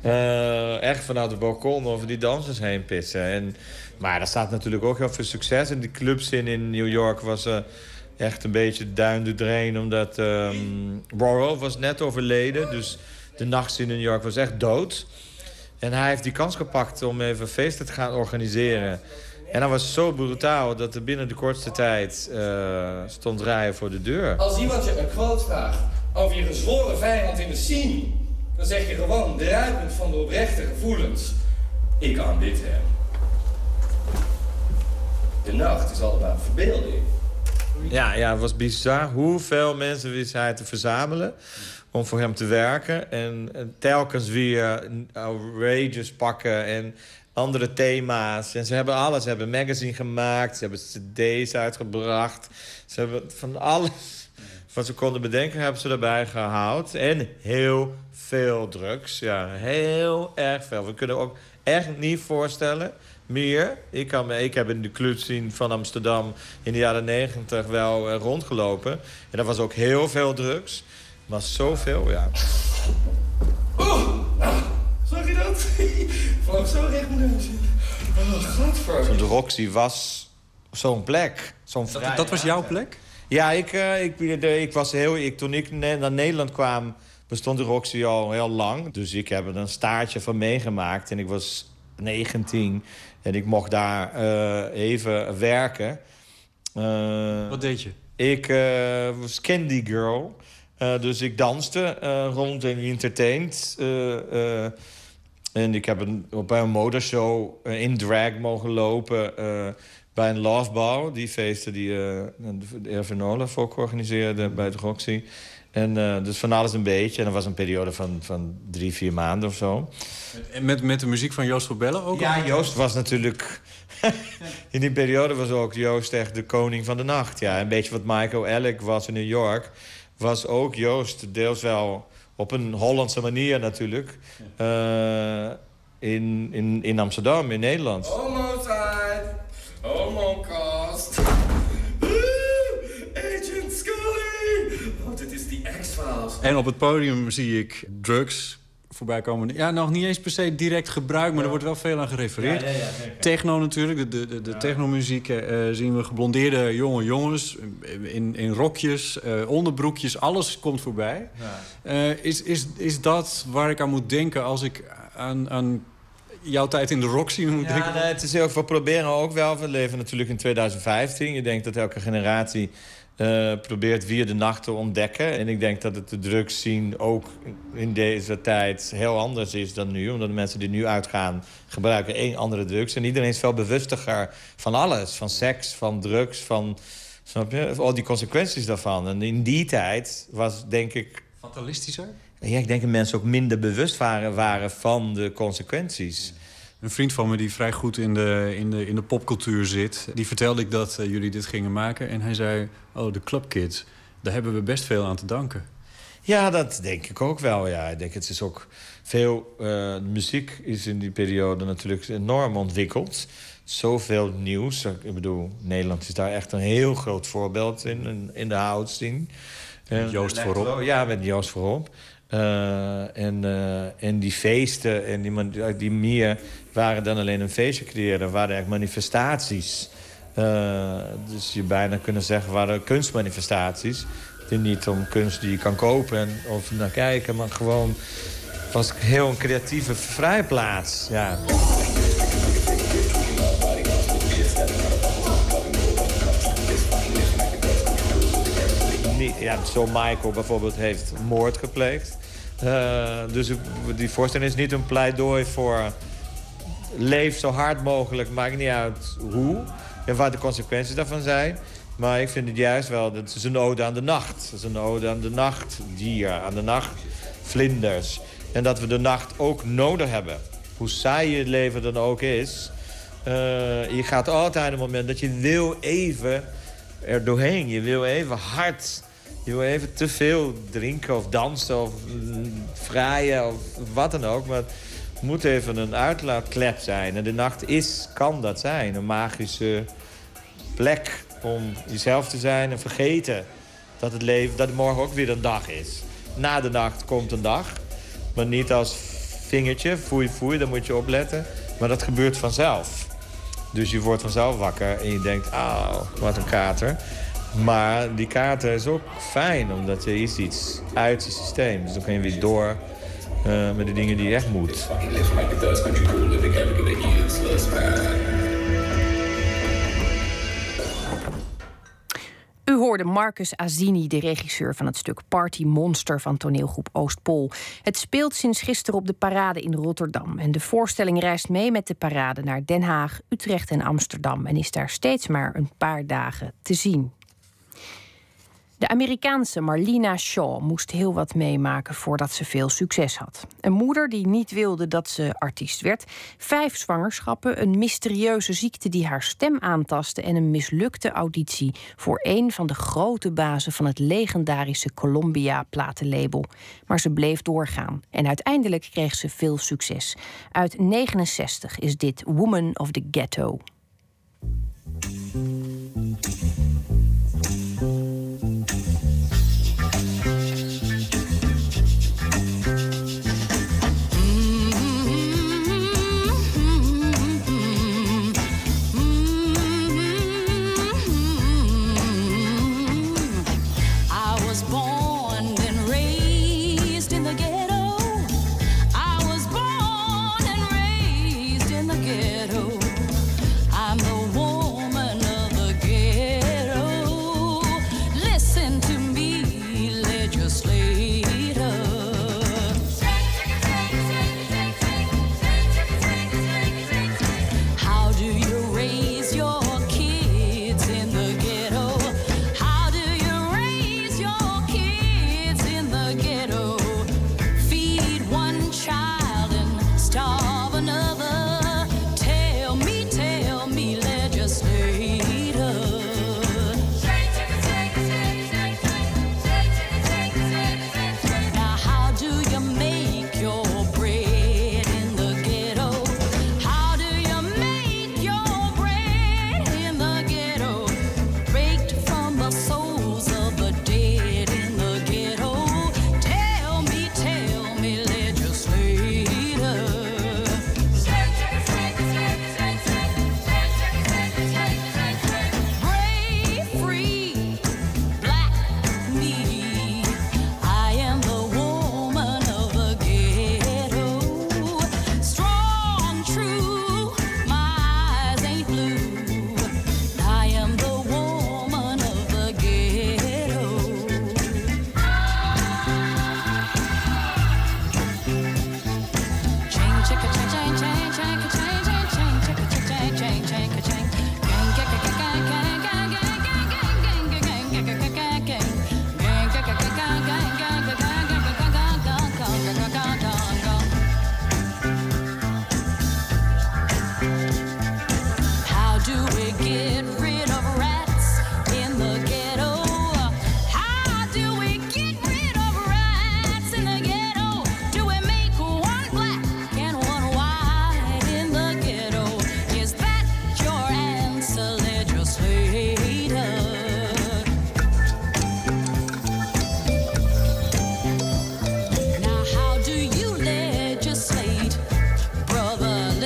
Eh, echt vanuit het balkon over die dansers heen pissen. En, maar daar staat natuurlijk ook heel veel succes. En die clubzin in New York was eh, echt een beetje duin de drain. Omdat ehm Warhol was net overleden. Dus de nachtszin in New York was echt dood. En hij heeft die kans gepakt om even feesten te gaan organiseren. En hij was zo brutaal dat er binnen de kortste tijd eh, stond rijden voor de deur. Als iemand je een quote vraagt over je gezworen vijand in de scene, dan zeg je gewoon druipend van de oprechte gevoelens. Ik aanbid hem. De nacht is allemaal verbeelding. Ja, ja, het was bizar hoeveel mensen wist hij te verzamelen om voor hem te werken. En, en telkens weer outrageous pakken en andere thema's. En ze hebben alles. Ze hebben magazine gemaakt, ze hebben cd's uitgebracht. Ze hebben van alles wat ze konden bedenken, hebben ze erbij gehaald. En heel veel drugs. Ja, heel erg veel. We kunnen ook echt niet voorstellen meer. Ik, kan ik heb in de club zien van Amsterdam in de jaren negentig wel eh, rondgelopen. En dat was ook heel veel drugs. Maar zoveel, ja. Zag je dat? Vloog zo recht mijn neus in. Oh, godver. De Roxy was zo'n plek. Zo'n vrij- Dat was jouw plek? Ja, ik, eh, ik, de- ik was heel... Ik, toen ik ne- naar Nederland kwam, bestond de Roxy al heel lang. Dus ik heb er een staartje van meegemaakt. En ik was 19. En ik mocht daar eh, even werken. Eh, Wat deed je? Ik eh, was Candy Girl. Dus ik danste rond en entertained. En ik heb een, op een modeshow eh, in drag mogen lopen... bij een Love Ball. Die feesten die de Erwin Olaf ook organiseerde bij de Roxy. En eh, dus van alles een beetje. En dat was een periode van, van drie, vier maanden of zo. En met, met de muziek van Joost van Bellen ook? Ja, al? Joost was natuurlijk... in die periode was ook Joost echt de koning van de nacht. Ja, een beetje wat Michael Alec was in New York... was ook Joost deels wel op een Hollandse manier natuurlijk... eh, in, in, in Amsterdam, in Nederland. Homo time. Homo En op het podium zie ik drugs voorbij komen. Ja, nog niet eens per se direct gebruikt, maar er wordt wel veel aan gerefereerd. Ja, ja, ja, zeker. Techno natuurlijk, de, de, de, de technomuziek eh, zien we geblondeerde jonge jongens... in, in rokjes, eh, onderbroekjes, alles komt voorbij. Eh, is, is, is dat waar ik aan moet denken als ik aan, aan jouw tijd in de rockscene moet Ja, denken? nee, het is ook, we proberen ook wel. We leven natuurlijk in 2015. Je denkt dat elke generatie eh, probeert via de nacht te ontdekken. En ik denk dat het de drugs zien ook in deze tijd heel anders is dan nu. Omdat de mensen die nu uitgaan gebruiken één andere drugs. En iedereen is veel bewustiger van alles. Van seks, van drugs, van... Snap je? Al die consequenties daarvan. En in die tijd was denk ik... Fatalistischer? Ja, ik denk dat mensen ook minder bewust waren, waren van de consequenties. Een vriend van me die vrij goed in de, in de, in de popcultuur zit... die vertelde ik dat eh, jullie dit gingen maken. En hij zei, oh, de Club Kids, daar hebben we best veel aan te danken. Ja, dat denk ik ook wel. Ja, ik denk het is ook veel. eh, muziek is in die periode natuurlijk enorm ontwikkeld. Zoveel nieuws. Ik bedoel, Nederland is daar echt een heel groot voorbeeld in, in, de house scene. En Joost electro- voorop. Ja, met Joost voorop. Eh, en, eh, en die feesten en die, die meer waren dan alleen een feestje creëren. waren echt manifestaties. Eh, dus je bijna kunnen zeggen waren kunstmanifestaties. Die niet om kunst die je kan kopen en, of naar kijken, maar gewoon was heel een creatieve vrijplaats. Ja. Ja, zo Michael bijvoorbeeld heeft moord gepleegd. Eh, dus die voorstelling is niet een pleidooi voor leef zo hard mogelijk, maakt niet uit hoe en wat de consequenties daarvan zijn. Maar ik vind het juist wel, dat is een ode aan de nacht. Het is een ode aan de nachtdier, aan de nachtvlinders. En dat we de nacht ook nodig hebben. Hoe saai het leven dan ook is. eh, je gaat altijd een moment dat je wil even er doorheen. Je wil even hard. Je wil even te veel drinken of dansen of mm, vrijen of wat dan ook. Maar het moet even een uitlaatklep zijn. En de nacht is, kan dat zijn. Een magische plek om jezelf te zijn en vergeten dat het leven, dat morgen ook weer een dag is. Na de nacht komt een dag, maar niet als vingertje, foei foei, daar moet je opletten. Maar dat gebeurt vanzelf. Dus je wordt vanzelf wakker en je denkt, ah, wat een kater. Maar die kater is ook fijn, omdat je is iets uit je systeem. Dus dan kun je weer door eh, met de dingen die je echt moet. U hoorde Marcus Azini, de regisseur van het stuk Party Monster van toneelgroep Oostpol. Het speelt sinds gisteren op de parade in Rotterdam. En de voorstelling reist mee met de parade naar Den Haag, Utrecht en Amsterdam. En is daar steeds maar een paar dagen te zien. De Amerikaanse Marlena Shaw moest heel wat meemaken voordat ze veel succes had. Een moeder die niet wilde dat ze artiest werd, vijf zwangerschappen, een mysterieuze ziekte die haar stem aantastte en een mislukte auditie voor een van de grote bazen van het legendarische Columbia platenlabel. Maar ze bleef doorgaan en uiteindelijk kreeg ze veel succes. Uit 69 is dit Woman of the Ghetto.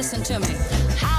Listen to me.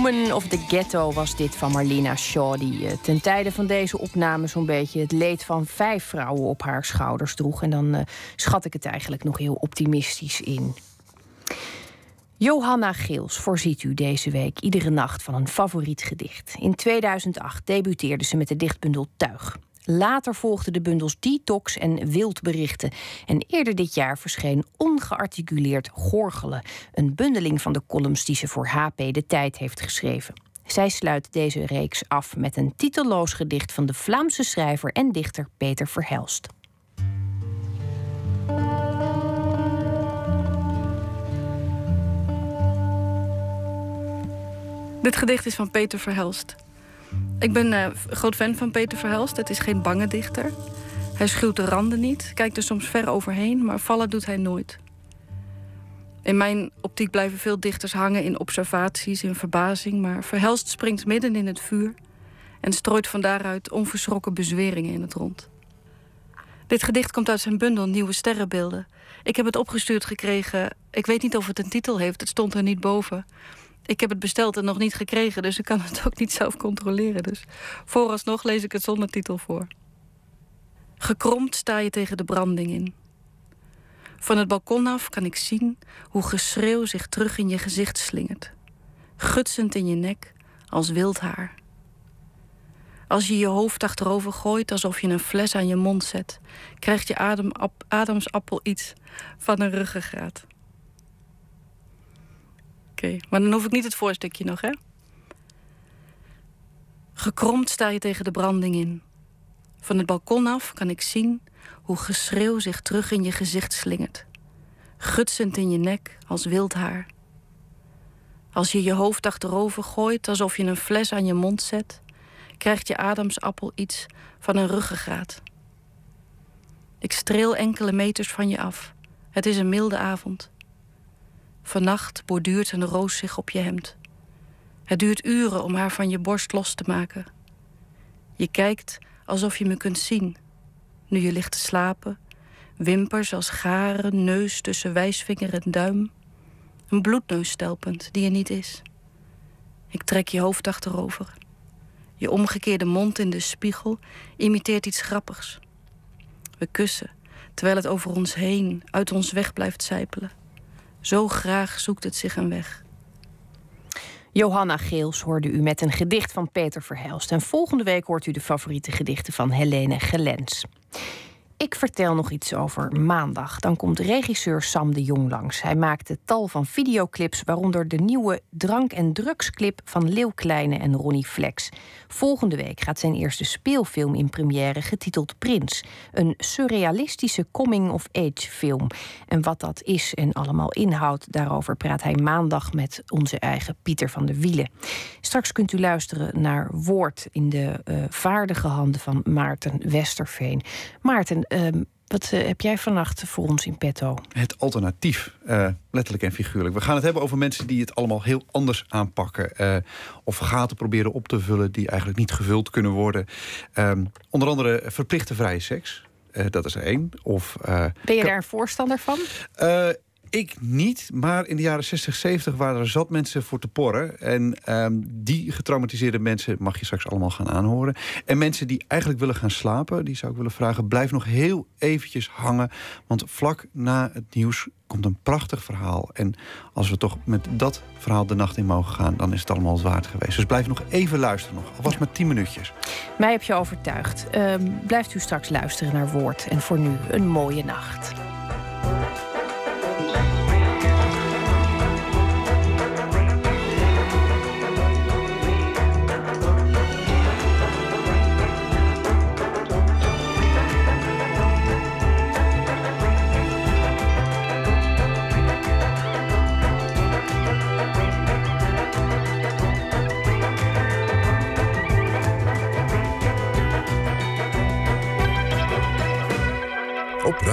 Of the Ghetto was dit van Marlena Shaw... die eh, ten tijde van deze opname zo'n beetje het leed van vijf vrouwen op haar schouders droeg. En dan eh, schat ik het eigenlijk nog heel optimistisch in. Johanna Geels voorziet u deze week iedere nacht van een favoriet gedicht. In 2008 debuteerde ze met de dichtbundel Tuig. Later volgden de bundels Detox en Wildberichten. En eerder dit jaar verscheen Ongearticuleerd Gorgelen... een bundeling van de columns die ze voor HP De Tijd heeft geschreven. Zij sluit deze reeks af met een titelloos gedicht... van de Vlaamse schrijver en dichter Peter Verhelst. Dit gedicht is van Peter Verhelst. Ik ben eh, groot fan van Peter Verhelst. Het is geen bange dichter. Hij schuwt de randen niet, kijkt er soms ver overheen, maar vallen doet hij nooit. In mijn optiek blijven veel dichters hangen in observaties, in verbazing, maar Verhelst springt midden in het vuur en strooit van daaruit onverschrokken bezweringen in het rond. Dit gedicht komt uit zijn bundel Nieuwe Sterrenbeelden. Ik heb het opgestuurd gekregen. Ik weet niet of het een titel heeft, het stond er niet boven. Ik heb het besteld en nog niet gekregen, dus ik kan het ook niet zelf controleren. Dus vooralsnog lees ik het zonder titel voor. Gekromd sta je tegen de branding in. Van het balkon af kan ik zien hoe geschreeuw zich terug in je gezicht slingert. Gutsend in je nek als wild haar. Als je je hoofd achterover gooit alsof je een fles aan je mond zet, krijgt je ademap- ademsappel iets van een ruggengraat. Oké, maar dan hoef ik niet het voorstukje nog, hè? Gekromd sta je tegen de branding in. Van het balkon af kan ik zien hoe geschreeuw zich terug in je gezicht slingert. Gutsend in je nek als wild haar. Als je je hoofd achterover gooit alsof je een fles aan je mond zet, krijgt je ademsappel iets van een ruggengraat. Ik streel enkele meters van je af. Het is een milde avond. Vannacht borduurt een roos zich op je hemd. Het duurt uren om haar van je borst los te maken. Je kijkt alsof je me kunt zien. Nu je ligt te slapen. Wimpers als garen, neus tussen wijsvinger en duim. Een bloedneus stelpend die er niet is. Ik trek je hoofd achterover. Je omgekeerde mond in de spiegel imiteert iets grappigs. We kussen, terwijl het over ons heen, uit ons weg blijft sijpelen. Zo graag zoekt het zich een weg. Johanna Geels hoorde u met een gedicht van Peter Verhelst. En volgende week hoort u de favoriete gedichten van Helene Gelens. Ik vertel nog iets over maandag. Dan komt regisseur Sam de Jong langs. Hij maakte tal van videoclips, waaronder de nieuwe drank- en drugsclip van Leeuw Kleine en Ronnie Flex. Volgende week gaat zijn eerste speelfilm in première, getiteld Prins. Een surrealistische coming-of-age film. En wat dat is en allemaal inhoudt, daarover praat hij maandag met onze eigen Pieter van der Wielen. Straks kunt u luisteren naar Woord in de eh, vaardige handen van Maarten Westerveen. Maarten, ehm, wat eh, heb jij vannacht voor ons in petto? Het alternatief, eh, letterlijk en figuurlijk. We gaan het hebben over mensen die het allemaal heel anders aanpakken. eh, of gaten proberen op te vullen die eigenlijk niet gevuld kunnen worden. Ehm, onder andere verplichte vrije seks. Dat is er één. Of, Ben je daar een voorstander van? Ik niet, maar in de jaren 60, 70 waren er zat mensen voor te porren. En ehm, die getraumatiseerde mensen mag je straks allemaal gaan aanhoren. En mensen die eigenlijk willen gaan slapen, die zou ik willen vragen... blijf nog heel eventjes hangen, want vlak na het nieuws komt een prachtig verhaal. En als we toch met dat verhaal de nacht in mogen gaan... dan is het allemaal het waard geweest. Dus blijf nog even luisteren nog, alvast maar 10 minuutjes. Mij heb je overtuigd. Ehm, blijft u straks luisteren naar Woord. En voor nu een mooie nacht.